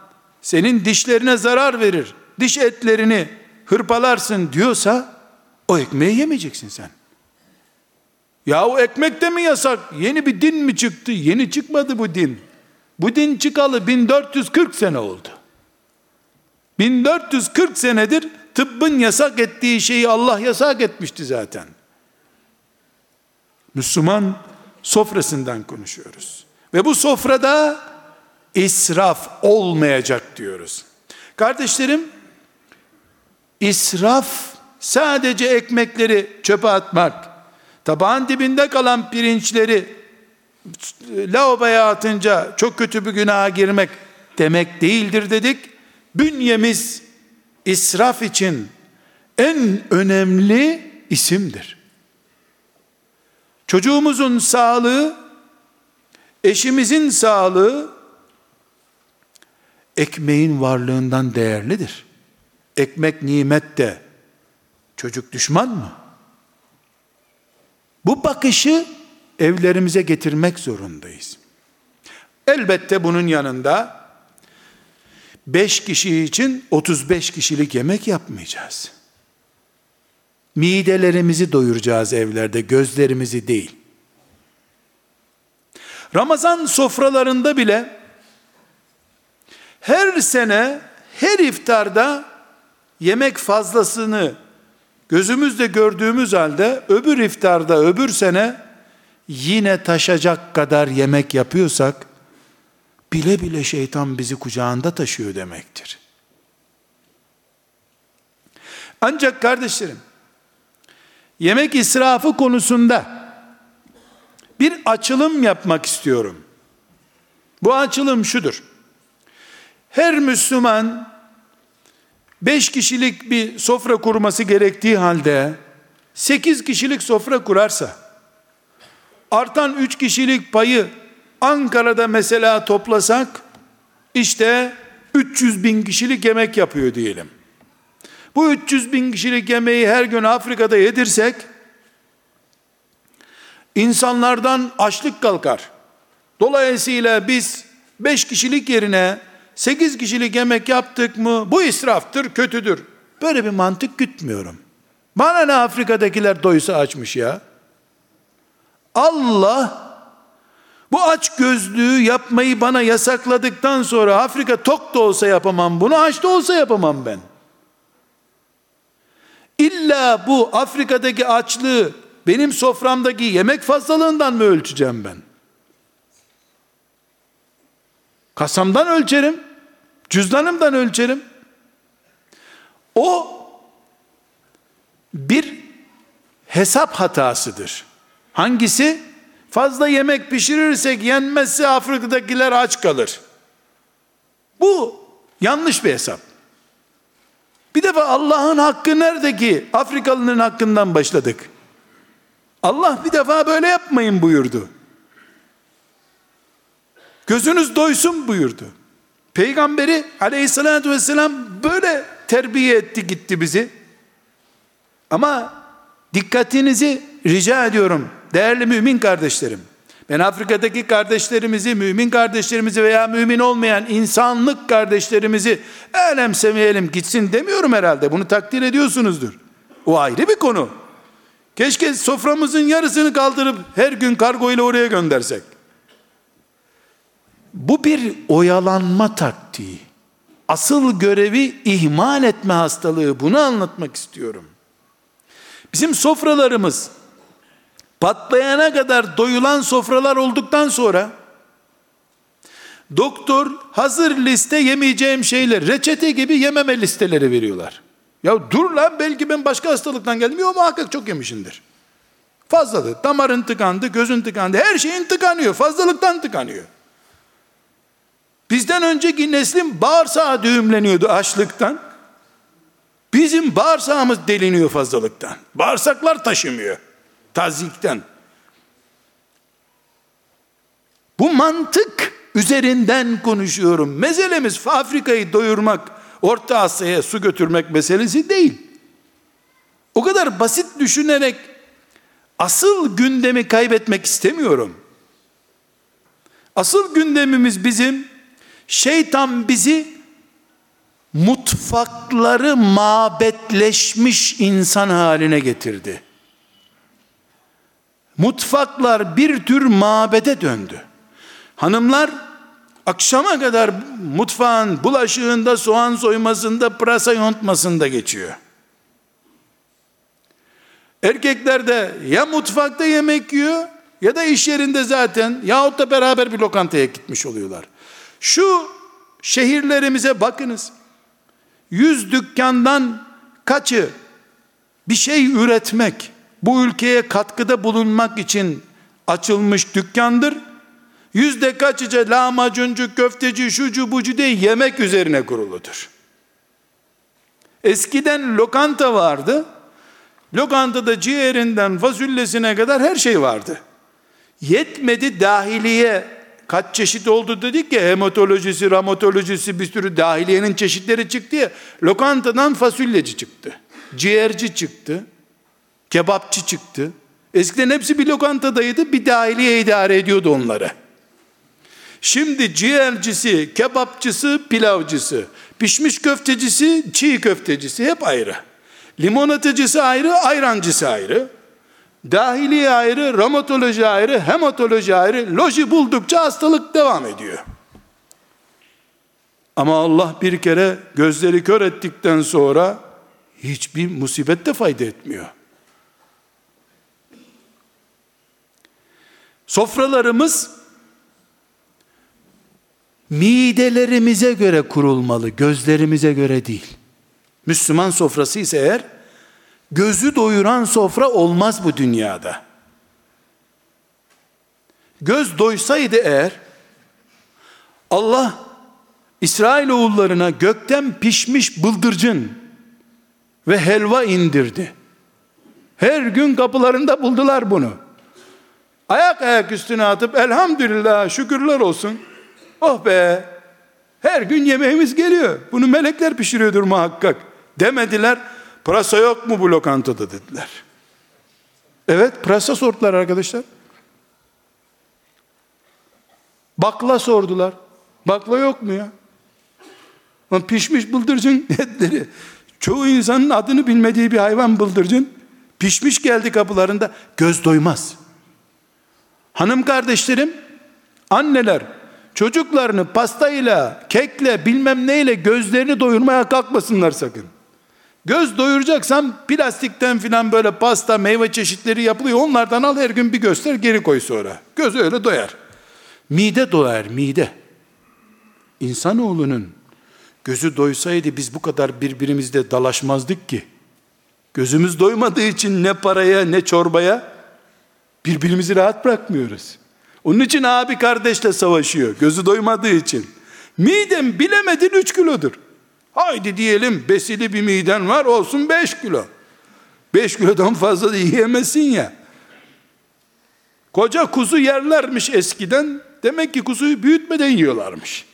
senin dişlerine zarar verir, diş etlerini hırpalarsın diyorsa o ekmeği yemeyeceksin sen. Ya o ekmek de mi yasak? Yeni bir din mi çıktı? Yeni çıkmadı bu din. Bu din çıkalı 1440 sene oldu. 1440 senedir tıbbın yasak ettiği şeyi Allah yasak etmişti zaten. Müslüman sofrasından konuşuyoruz. Ve bu sofrada israf olmayacak diyoruz. Kardeşlerim, israf sadece ekmekleri çöpe atmak, tabağın dibinde kalan pirinçleri lavaboya atınca çok kötü bir günaha girmek demek değildir dedik. Bünyemiz israf için en önemli isimdir. Çocuğumuzun sağlığı, eşimizin sağlığı ekmeğin varlığından değerlidir. Ekmek nimet de çocuk düşman mı? Bu bakışı evlerimize getirmek zorundayız. Elbette bunun yanında 5 kişi için 35 kişilik yemek yapmayacağız. Midelerimizi doyuracağız evlerde, gözlerimizi değil. Ramazan sofralarında bile her sene her iftarda yemek fazlasını gözümüzde gördüğümüz halde öbür iftarda öbür sene yine taşacak kadar yemek yapıyorsak bile bile şeytan bizi kucağında taşıyor demektir. Ancak kardeşlerim yemek israfı konusunda bir açılım yapmak istiyorum. Bu açılım şudur. Her Müslüman beş kişilik bir sofra kurması gerektiği halde sekiz kişilik sofra kurarsa artan üç kişilik payı Ankara'da mesela toplasak işte 300 bin kişilik yemek yapıyor diyelim. Bu 300 bin kişilik yemeği her gün Afrika'da yedirsek, insanlardan açlık kalkar. Dolayısıyla biz 5 kişilik yerine 8 kişilik yemek yaptık mı bu israftır, kötüdür. Böyle bir mantık gütmüyorum. Bana ne Afrika'dakiler doysa açmış ya. Allah bu aç gözlüğü yapmayı bana yasakladıktan sonra Afrika tok da olsa yapamam bunu, aç da olsa yapamam ben. İlla bu Afrika'daki açlığı benim soframdaki yemek fazlalığından mı ölçeceğim ben? Kasamdan ölçerim, cüzdanımdan ölçerim. O bir hesap hatasıdır. Hangisi? Fazla yemek pişirirsek yenmezse Afrika'dakiler aç kalır. Bu yanlış bir hesap. Bir defa Allah'ın hakkı nerede ki? Afrikalıların hakkından başladık. Allah bir defa böyle yapmayın buyurdu. Gözünüz doysun buyurdu. Peygamberi aleyhissalatü vesselam böyle terbiye etti gitti bizi. Ama dikkatinizi rica ediyorum değerli mümin kardeşlerim. Ben Afrika'daki kardeşlerimizi, mümin kardeşlerimizi veya mümin olmayan insanlık kardeşlerimizi önemsemeyelim gitsin demiyorum herhalde. Bunu takdir ediyorsunuzdur. O ayrı bir konu. Keşke soframızın yarısını kaldırıp her gün kargo ile oraya göndersek. Bu bir oyalanma taktiği. Asıl görevi ihmal etme hastalığı. Bunu anlatmak istiyorum. Bizim sofralarımız patlayana kadar doyulan sofralar olduktan sonra doktor hazır liste yemeyeceğim şeyler reçete gibi yememe listeleri veriyorlar. Ya dur lan belki ben başka hastalıktan geldim. Yok muhakkak çok yemişindir. Fazlalık. Damarın tıkandı, gözün tıkandı. Her şeyin tıkanıyor. Fazlalıktan tıkanıyor. Bizden önceki neslin bağırsağı düğümleniyordu açlıktan. Bizim bağırsağımız deliniyor fazlalıktan. Bağırsaklar taşımıyor. Tazikten. Bu mantık üzerinden konuşuyorum. Meselemiz Afrika'yı doyurmak, Orta Asya'ya su götürmek meselesi değil. O kadar basit düşünerek asıl gündemi kaybetmek istemiyorum. Asıl gündemimiz bizim şeytan bizi mutfakları mabetleşmiş insan haline getirdi. Mutfaklar bir tür mabede döndü. Hanımlar akşama kadar mutfağın bulaşığında, soğan soymasında, pırasa yontmasında geçiyor. Erkekler de ya mutfakta yemek yiyor ya da iş yerinde zaten yahut da beraber bir lokantaya gitmiş oluyorlar. Şu şehirlerimize bakınız. Yüz dükkandan kaçı bir şey üretmek, bu ülkeye katkıda bulunmak için açılmış dükkandır. Yüzde kaçıca lahmacuncu, köfteci, şucu bucu diye yemek üzerine kuruludur. Eskiden lokanta vardı. Lokantada ciğerinden fasulyesine kadar her şey vardı. Yetmedi dahiliye kaç çeşit oldu dedik ya hematolojisi, ramatolojisi bir sürü dahiliyenin çeşitleri çıktı ya. Lokantadan fasulyeci çıktı. Ciğerci çıktı. Kebapçı çıktı. Eskiden hepsi bir lokantadaydı. Bir dahiliye idare ediyordu onları. Şimdi ciğercisi, kebapçısı, pilavcısı, pişmiş köftecisi, çiğ köftecisi hep ayrı. Limonatacısı ayrı, ayrancısı ayrı. Dahiliye ayrı, ramatoloji ayrı, hematoloji ayrı. Loji buldukça hastalık devam ediyor. Ama Allah bir kere gözleri kör ettikten sonra hiçbir musibet de fayda etmiyor. Sofralarımız midelerimize göre kurulmalı, gözlerimize göre değil. Müslüman sofrası ise eğer gözü doyuran sofra olmaz bu dünyada. Göz doysaydı eğer Allah İsrail oğullarına gökten pişmiş bıldırcın ve helva indirdi. Her gün kapılarında buldular bunu. Ayak ayak üstüne atıp elhamdülillah şükürler olsun. Oh be Her gün yemeğimiz geliyor. Bunu melekler pişiriyordur muhakkak. Demediler. Pırasa yok mu bu lokantada dediler. Evet pırasa sordular arkadaşlar. Bakla sordular. Bakla yok mu ya? Pişmiş bıldırcın etleri. Çoğu insanın adını bilmediği bir hayvan bıldırcın. Pişmiş geldi kapılarında. Göz doymaz. Hanım kardeşlerim, anneler çocuklarını pastayla, kekle, bilmem neyle gözlerini doyurmaya kalkmasınlar sakın. Göz doyuracaksan plastikten filan böyle pasta, meyve çeşitleri yapılıyor. Onlardan al her gün bir göster geri koy sonra. Göz öyle doyar. Mide doyar, mide. İnsanoğlunun gözü doysaydı biz bu kadar birbirimizle dalaşmazdık ki. Gözümüz doymadığı için ne paraya ne çorbaya birbirimizi rahat bırakmıyoruz. Onun için abi kardeşle savaşıyor. Gözü doymadığı için. Midem bilemedin 3 kilodur. Haydi diyelim besili bir miden var olsun 5 kilo. 5 kilodan fazla da yiyemezsin ya. Koca kuzu yerlermiş eskiden. Demek ki kuzuyu büyütmeden yiyorlarmış.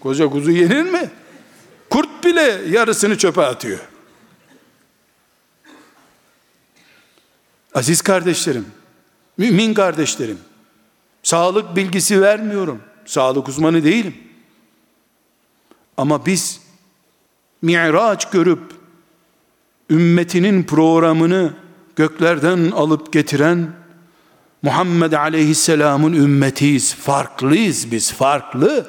Koca kuzu yenir mi? Kurt bile yarısını çöpe atıyor. Aziz kardeşlerim, mümin kardeşlerim, sağlık bilgisi vermiyorum. Sağlık uzmanı değilim. Ama biz mi'raç görüp ümmetinin programını göklerden alıp getiren Muhammed Aleyhisselam'ın ümmetiyiz. Farklıyız biz, farklı.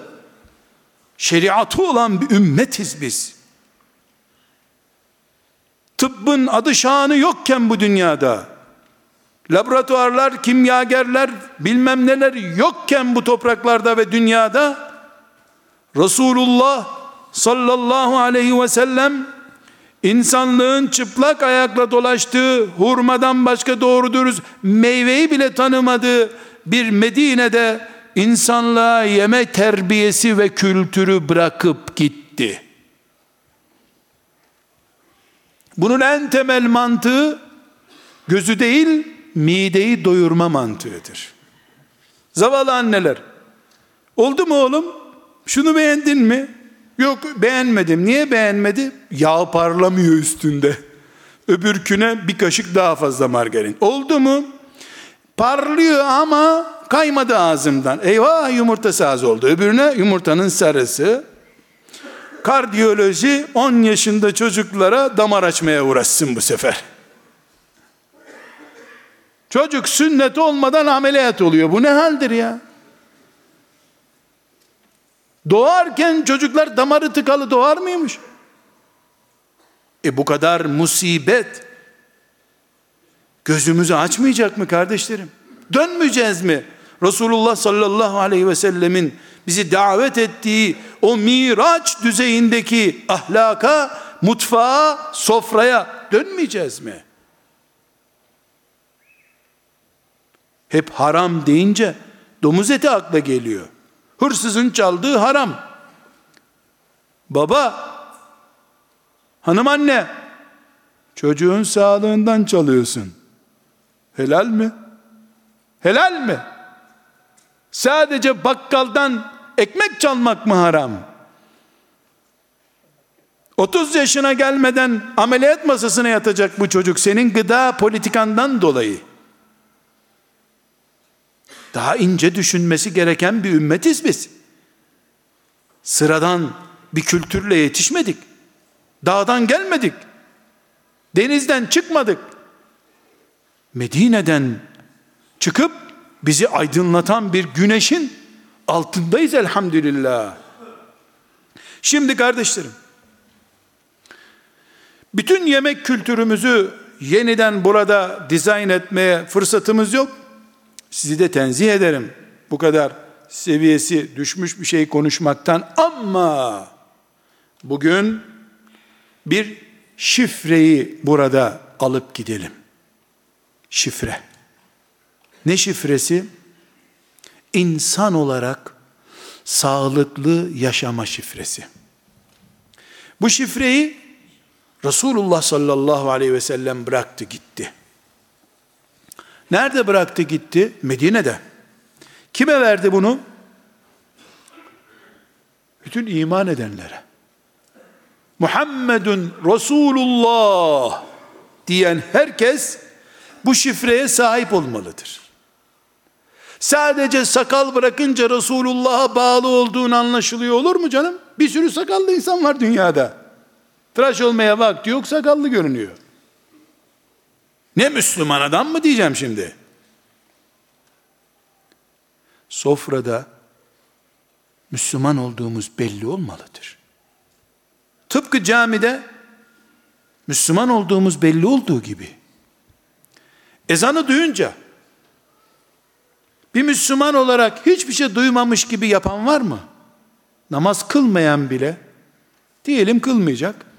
Şeriatı olan bir ümmetiz biz. Tıbbın adı şanı yokken bu dünyada, laboratuvarlar, kimyagerler, bilmem neler yokken bu topraklarda ve dünyada, Resulullah sallallahu aleyhi ve sellem insanlığın çıplak ayakla dolaştığı, hurmadan başka doğru dürüst meyveyi bile tanımadığı bir Medine'de insanlığa yeme terbiyesi ve kültürü bırakıp gitti. Bunun en temel mantığı gözü değil mideyi doyurma mantığıdır. Zavallı anneler oldu mu oğlum şunu beğendin mi? Yok beğenmedim. Niye beğenmedi? Yağ parlamıyor üstünde. Öbürküne bir kaşık daha fazla margarin. Oldu mu? Parlıyor ama kaymadı ağzımdan. Eyvah yumurtası az oldu. Öbürüne yumurtanın sarısı. Kardiyoloji 10 yaşında çocuklara damar açmaya uğraşsın bu sefer. Çocuk sünnet olmadan ameliyat oluyor. Bu ne haldir ya? Doğarken çocuklar damarı tıkalı doğar mıymış? E bu kadar musibet gözümüzü açmayacak mı kardeşlerim? Dönmeyeceğiz mi? Resulullah sallallahu aleyhi ve sellemin bizi davet ettiği o miraç düzeyindeki ahlaka, mutfağa, sofraya dönmeyeceğiz mi? Hep haram deyince domuz eti akla geliyor. Hırsızın çaldığı haram. Baba, hanım anne, çocuğun sağlığından çalıyorsun. Helal mi? Helal mi? Sadece bakkaldan ekmek çalmak mı haram? 30 yaşına gelmeden ameliyat masasına yatacak bu çocuk senin gıda politikandan dolayı. Daha ince düşünmesi gereken bir ümmetiz biz. Sıradan bir kültürle yetişmedik. Dağdan gelmedik. Denizden çıkmadık. Medine'den çıkıp bizi aydınlatan bir güneşin altındayız elhamdülillah. Şimdi kardeşlerim, bütün yemek kültürümüzü yeniden burada dizayn etmeye fırsatımız yok. Sizi de tenzih ederim. Bu kadar seviyesi düşmüş bir şey konuşmaktan ama bugün bir şifreyi burada alıp gidelim. Şifre. Ne şifresi? İnsan olarak sağlıklı yaşama şifresi. Bu şifreyi Resulullah sallallahu aleyhi ve sellem bıraktı gitti. Nerede bıraktı gitti? Medine'de. Kime verdi bunu? Bütün iman edenlere. Muhammedun Resulullah diyen herkes bu şifreye sahip olmalıdır. Sadece sakal bırakınca Resulullah'a bağlı olduğunu anlaşılıyor olur mu canım? Bir sürü sakallı insan var dünyada. Tıraş olmaya vakti yok sakallı görünüyor. Ne Müslüman adam mı diyeceğim şimdi? Sofrada Müslüman olduğumuz belli olmalıdır. Tıpkı camide Müslüman olduğumuz belli olduğu gibi ezanı duyunca bir Müslüman olarak hiçbir şey duymamış gibi yapan var mı? Namaz kılmayan bile diyelim kılmayacak.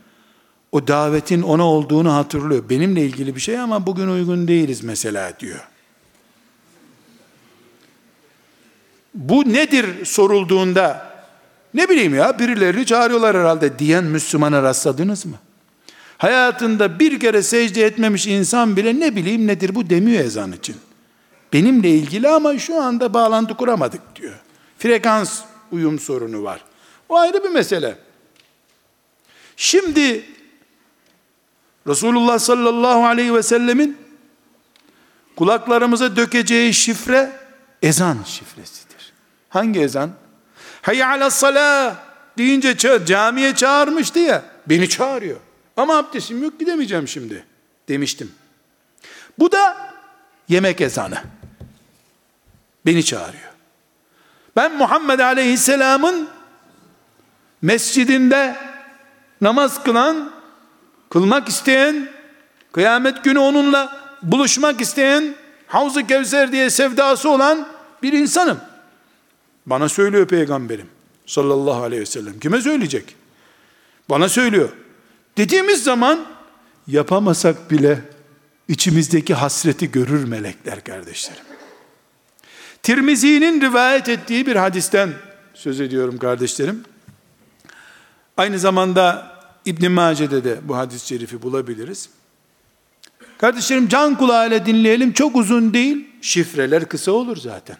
O davetin ona olduğunu hatırlıyor. Benimle ilgili bir şey ama bugün uygun değiliz mesela diyor. Bu nedir sorulduğunda ne bileyim ya birileri çağırıyorlar herhalde diyen Müslümana rastladınız mı? Hayatında bir kere secde etmemiş insan bile ne bileyim nedir bu demiyor ezan için. Benimle ilgili ama şu anda bağlantı kuramadık diyor. Frekans uyum sorunu var. O ayrı bir mesele. Şimdi Resulullah sallallahu aleyhi ve sellemin kulaklarımıza dökeceği şifre ezan şifresidir. Hangi ezan? Hayya ala salah deyince camiye çağırmıştı ya. Beni çağırıyor. Ama abdestim yok gidemeyeceğim şimdi demiştim. Bu da yemek ezanı. Beni çağırıyor. Ben Muhammed Aleyhisselam'ın mescidinde namaz kılan, kılmak isteyen, kıyamet günü onunla buluşmak isteyen, Havz-ı Kevser diye sevdası olan bir insanım. Bana söylüyor peygamberim sallallahu aleyhi ve sellem. Kime söyleyecek? Bana söylüyor. Dediğimiz zaman yapamasak bile içimizdeki hasreti görür melekler kardeşlerim. Tirmizi'nin rivayet ettiği bir hadisten söz ediyorum kardeşlerim. Aynı zamanda İbn Mace'de de bu hadis-i şerifi bulabiliriz. Kardeşlerim can kulağıyla dinleyelim. Çok uzun değil. Şifreler kısa olur zaten.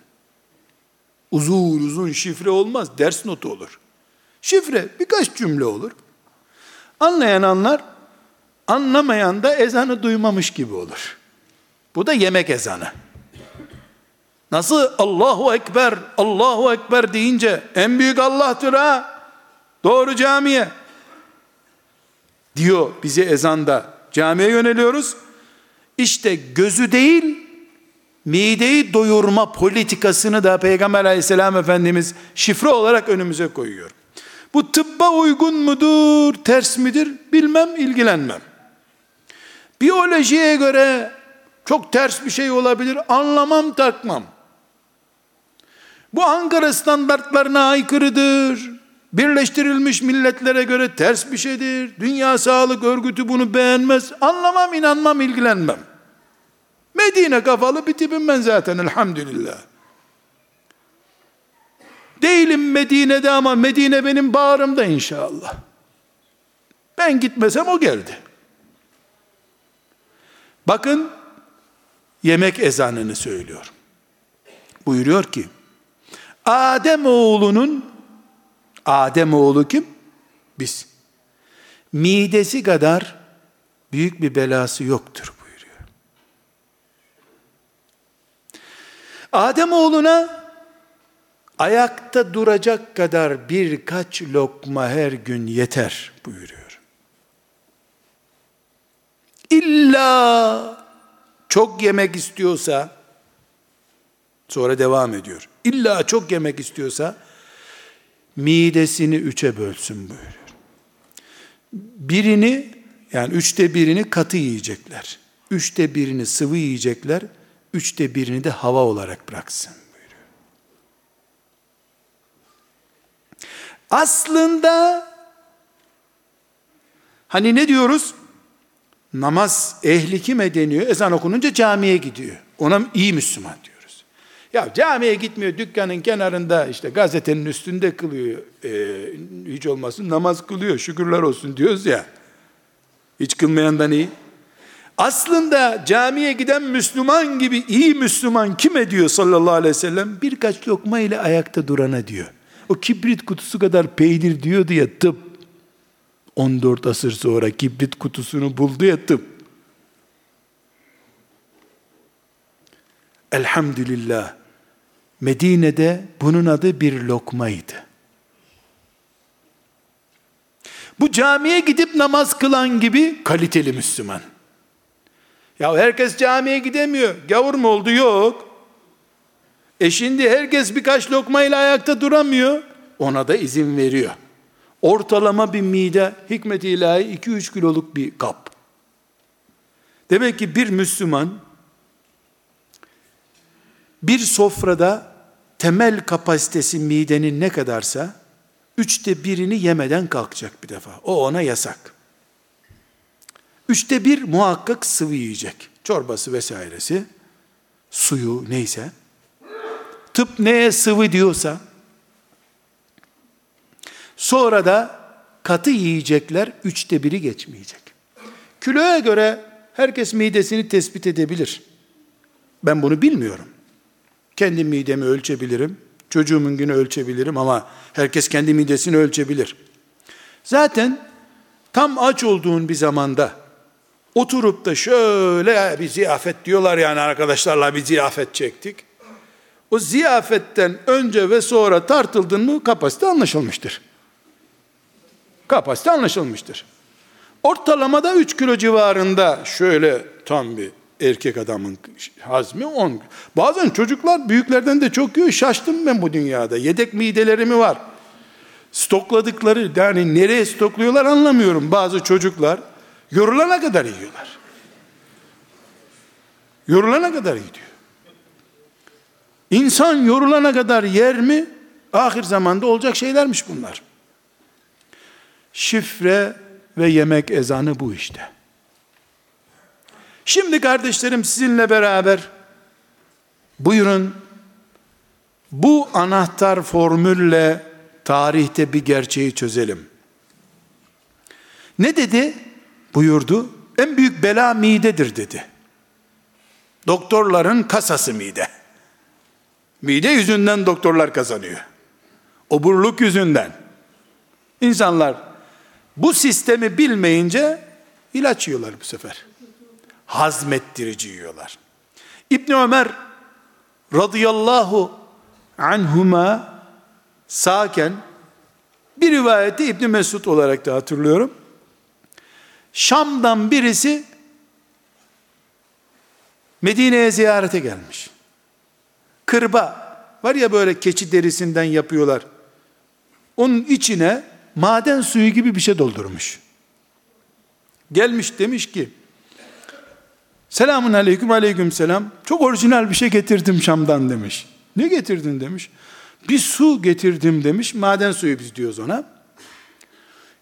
Uzun uzun şifre olmaz. Ders notu olur. Şifre birkaç cümle olur. Anlayan anlar, anlamayan da ezanı duymamış gibi olur. Bu da yemek ezanı. Nasıl Allahu Ekber, Allahu Ekber deyince en büyük Allah'tır ha. Doğru camiye. Diyor bize ezanda. Camiye yöneliyoruz. İşte gözü değil, mideyi doyurma politikasını da Peygamber aleyhisselam Efendimiz şifre olarak önümüze koyuyor. Bu tıbba uygun mudur, ters midir bilmem, ilgilenmem. Biyolojiye göre çok ters bir şey olabilir, anlamam, takmam. Bu Ankara standartlarına aykırıdır. Birleştirilmiş milletlere göre ters bir şeydir. Dünya Sağlık Örgütü bunu beğenmez. Anlamam, inanmam, ilgilenmem. Medine kafalı bir tipim ben zaten elhamdülillah. Değilim Medine'de ama Medine benim bağrımda inşallah. Ben gitmesem o geldi. Bakın yemek ezanını söylüyor. Buyuruyor ki Adem oğlunun Adem oğlu kim? Biz. Midesi kadar büyük bir belası yoktur buyuruyor. Adem oğluna ayakta duracak kadar birkaç lokma her gün yeter buyuruyor. İlla çok yemek istiyorsa sonra devam ediyor. İlla çok yemek istiyorsa midesini üçe bölsün buyuruyor. Birini yani üçte birini katı yiyecekler. Üçte birini sıvı yiyecekler. Üçte birini de hava olarak bıraksın buyuruyor. Aslında hani ne diyoruz? Namaz ehli kime deniyor? Ezan okununca camiye gidiyor. Ona iyi Müslüman diyor. Ya camiye gitmiyor, dükkanın kenarında işte gazetenin üstünde kılıyor. Ee, hiç olmasın namaz kılıyor, şükürler olsun diyoruz ya. Hiç kılmayandan iyi. Aslında camiye giden Müslüman gibi iyi Müslüman kime diyor sallallahu aleyhi ve sellem? Birkaç lokma ile ayakta durana diyor. O kibrit kutusu kadar peynir diyordu ya tıp. 14 asır sonra kibrit kutusunu buldu ya tıp. Elhamdülillah. Medine'de bunun adı bir lokmaydı. Bu camiye gidip namaz kılan gibi kaliteli Müslüman. Ya herkes camiye gidemiyor. Gavur mu oldu? Yok. E şimdi herkes birkaç lokmayla ayakta duramıyor. Ona da izin veriyor. Ortalama bir mide hikmet ilahi 2-3 kiloluk bir kap. Demek ki bir Müslüman bir sofrada temel kapasitesi midenin ne kadarsa üçte birini yemeden kalkacak bir defa. O ona yasak. Üçte bir muhakkak sıvı yiyecek. Çorbası vesairesi, suyu neyse. Tıp neye sıvı diyorsa, sonra da katı yiyecekler üçte biri geçmeyecek. Kiloya göre herkes midesini tespit edebilir. Ben bunu bilmiyorum. Kendi midemi ölçebilirim. Çocuğumun günü ölçebilirim ama herkes kendi midesini ölçebilir. Zaten tam aç olduğun bir zamanda oturup da şöyle bir ziyafet diyorlar yani arkadaşlarla bir ziyafet çektik. O ziyafetten önce ve sonra tartıldın mı kapasite anlaşılmıştır. Kapasite anlaşılmıştır. Ortalamada 3 kilo civarında şöyle tam bir erkek adamın hazmi 10. Bazen çocuklar büyüklerden de çok yiyor. Şaştım ben bu dünyada. Yedek mideleri mi var? Stokladıkları yani nereye stokluyorlar anlamıyorum. Bazı çocuklar yorulana kadar yiyorlar. Yorulana kadar yiyor. İnsan yorulana kadar yer mi? Ahir zamanda olacak şeylermiş bunlar. Şifre ve yemek ezanı bu işte. Şimdi kardeşlerim sizinle beraber buyurun bu anahtar formülle tarihte bir gerçeği çözelim. Ne dedi? Buyurdu. En büyük bela midedir dedi. Doktorların kasası mide. Mide yüzünden doktorlar kazanıyor. Oburluk yüzünden. İnsanlar bu sistemi bilmeyince ilaç yiyorlar bu sefer hazmettirici yiyorlar. İbn Ömer radıyallahu anhuma sağken bir rivayeti İbn Mesud olarak da hatırlıyorum. Şam'dan birisi Medine'ye ziyarete gelmiş. Kırba var ya böyle keçi derisinden yapıyorlar. Onun içine maden suyu gibi bir şey doldurmuş. Gelmiş demiş ki Selamun aleyküm aleyküm selam. Çok orijinal bir şey getirdim Şam'dan demiş. Ne getirdin demiş. Bir su getirdim demiş. Maden suyu biz diyoruz ona.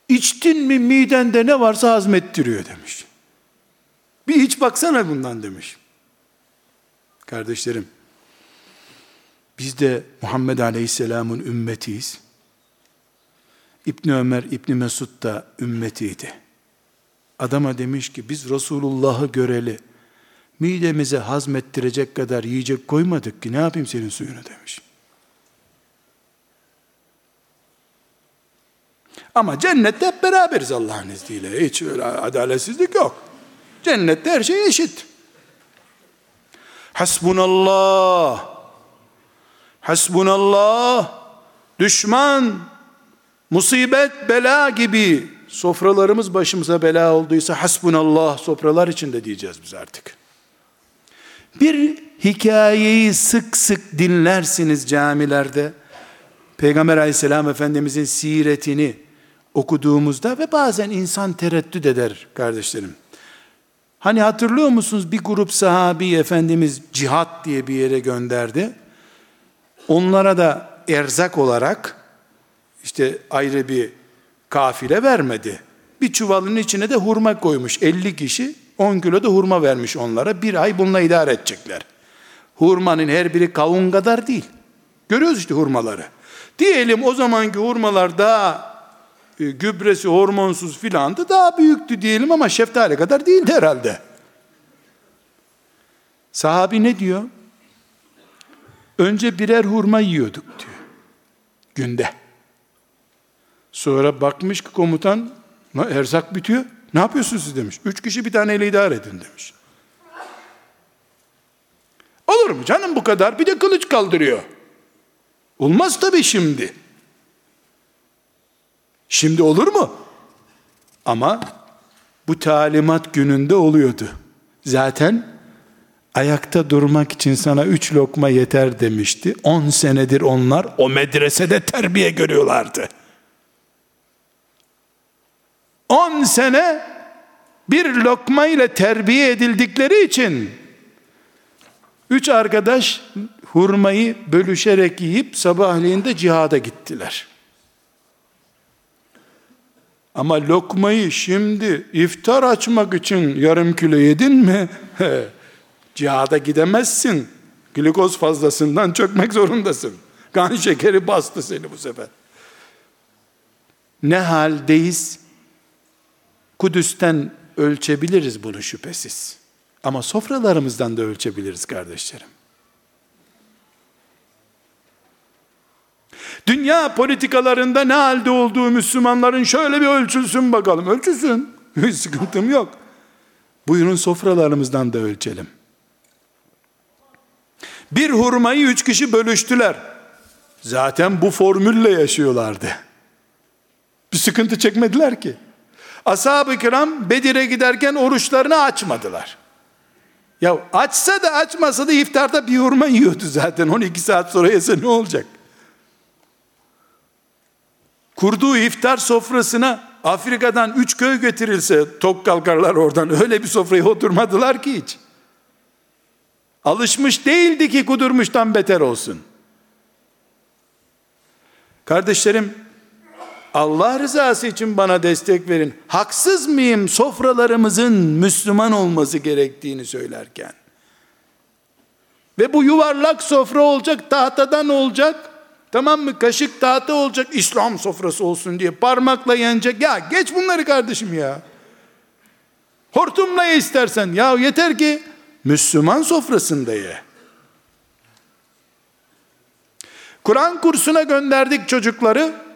İçtin mi midende ne varsa hazmettiriyor demiş. Bir iç baksana bundan demiş. Kardeşlerim, biz de Muhammed Aleyhisselam'ın ümmetiyiz. İbni Ömer, İbni Mesud da ümmetiydi. Adama demiş ki biz Resulullah'ı göreli midemize hazmettirecek kadar yiyecek koymadık ki ne yapayım senin suyunu demiş. Ama cennette hep beraberiz Allah'ın izniyle. Hiç öyle adaletsizlik yok. Cennette her şey eşit. Hasbunallah. Hasbunallah. Düşman, musibet, bela gibi sofralarımız başımıza bela olduysa hasbunallah sofralar içinde diyeceğiz biz artık. Bir hikayeyi sık sık dinlersiniz camilerde. Peygamber aleyhisselam efendimizin siretini okuduğumuzda ve bazen insan tereddüt eder kardeşlerim. Hani hatırlıyor musunuz bir grup sahabi Efendimiz cihat diye bir yere gönderdi. Onlara da erzak olarak işte ayrı bir kafile vermedi. Bir çuvalın içine de hurma koymuş 50 kişi 10 kilo da hurma vermiş onlara. Bir ay bununla idare edecekler. Hurmanın her biri kavun kadar değil. Görüyoruz işte hurmaları. Diyelim o zamanki hurmalar daha e, gübresi hormonsuz filandı. Daha büyüktü diyelim ama şeftali kadar değildi herhalde. Sahabi ne diyor? Önce birer hurma yiyorduk diyor. günde. Sonra bakmış ki komutan erzak bitiyor. Ne yapıyorsunuz siz demiş. Üç kişi bir taneyle idare edin demiş. Olur mu canım bu kadar? Bir de kılıç kaldırıyor. Olmaz tabii şimdi. Şimdi olur mu? Ama bu talimat gününde oluyordu. Zaten ayakta durmak için sana üç lokma yeter demişti. On senedir onlar o medresede terbiye görüyorlardı. On sene bir lokma ile terbiye edildikleri için üç arkadaş hurmayı bölüşerek yiyip sabahleyin de cihada gittiler. Ama lokmayı şimdi iftar açmak için yarım kilo yedin mi? Cihada gidemezsin. Glikoz fazlasından çökmek zorundasın. Kan şekeri bastı seni bu sefer. Ne haldeyiz? Kudüs'ten ölçebiliriz bunu şüphesiz. Ama sofralarımızdan da ölçebiliriz kardeşlerim. Dünya politikalarında ne halde olduğu Müslümanların şöyle bir ölçülsün bakalım. Ölçülsün. Sıkıntım yok. Buyurun sofralarımızdan da ölçelim. Bir hurmayı üç kişi bölüştüler. Zaten bu formülle yaşıyorlardı. Bir sıkıntı çekmediler ki. Ashab-ı kiram Bedir'e giderken oruçlarını açmadılar. Ya açsa da açmasa da iftarda bir hurma yiyordu zaten. 12 saat sonra yese ne olacak? Kurduğu iftar sofrasına Afrika'dan üç köy getirilse tok kalkarlar oradan. Öyle bir sofraya oturmadılar ki hiç. Alışmış değildi ki kudurmuştan beter olsun. Kardeşlerim, Allah rızası için bana destek verin. Haksız mıyım sofralarımızın Müslüman olması gerektiğini söylerken? Ve bu yuvarlak sofra olacak, tahtadan olacak. Tamam mı? Kaşık tahta olacak, İslam sofrası olsun diye parmakla yenecek. Ya geç bunları kardeşim ya. Hortumla ye istersen. Ya yeter ki Müslüman sofrasında ye. Kur'an kursuna gönderdik çocukları.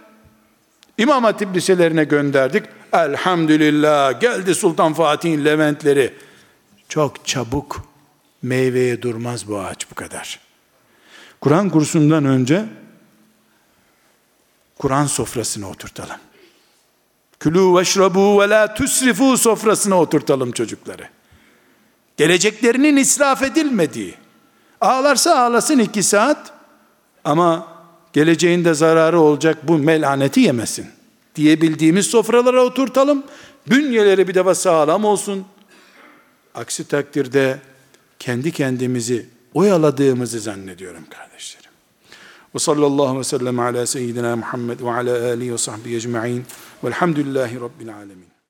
İmam Hatip liselerine gönderdik. Elhamdülillah geldi Sultan Fatih'in Leventleri. Çok çabuk meyveye durmaz bu ağaç bu kadar. Kur'an kursundan önce Kur'an sofrasına oturtalım. Külü veşrabu ve la tusrifu sofrasına oturtalım çocukları. Geleceklerinin israf edilmediği. Ağlarsa ağlasın iki saat ama geleceğinde zararı olacak bu melaneti yemesin. Diyebildiğimiz sofralara oturtalım. Bünyeleri bir defa sağlam olsun. Aksi takdirde kendi kendimizi oyaladığımızı zannediyorum kardeşlerim. Ve sallallahu ve sellem ala seyyidina Muhammed ve ala alihi ve sahbihi ecma'in velhamdülillahi rabbil alemin.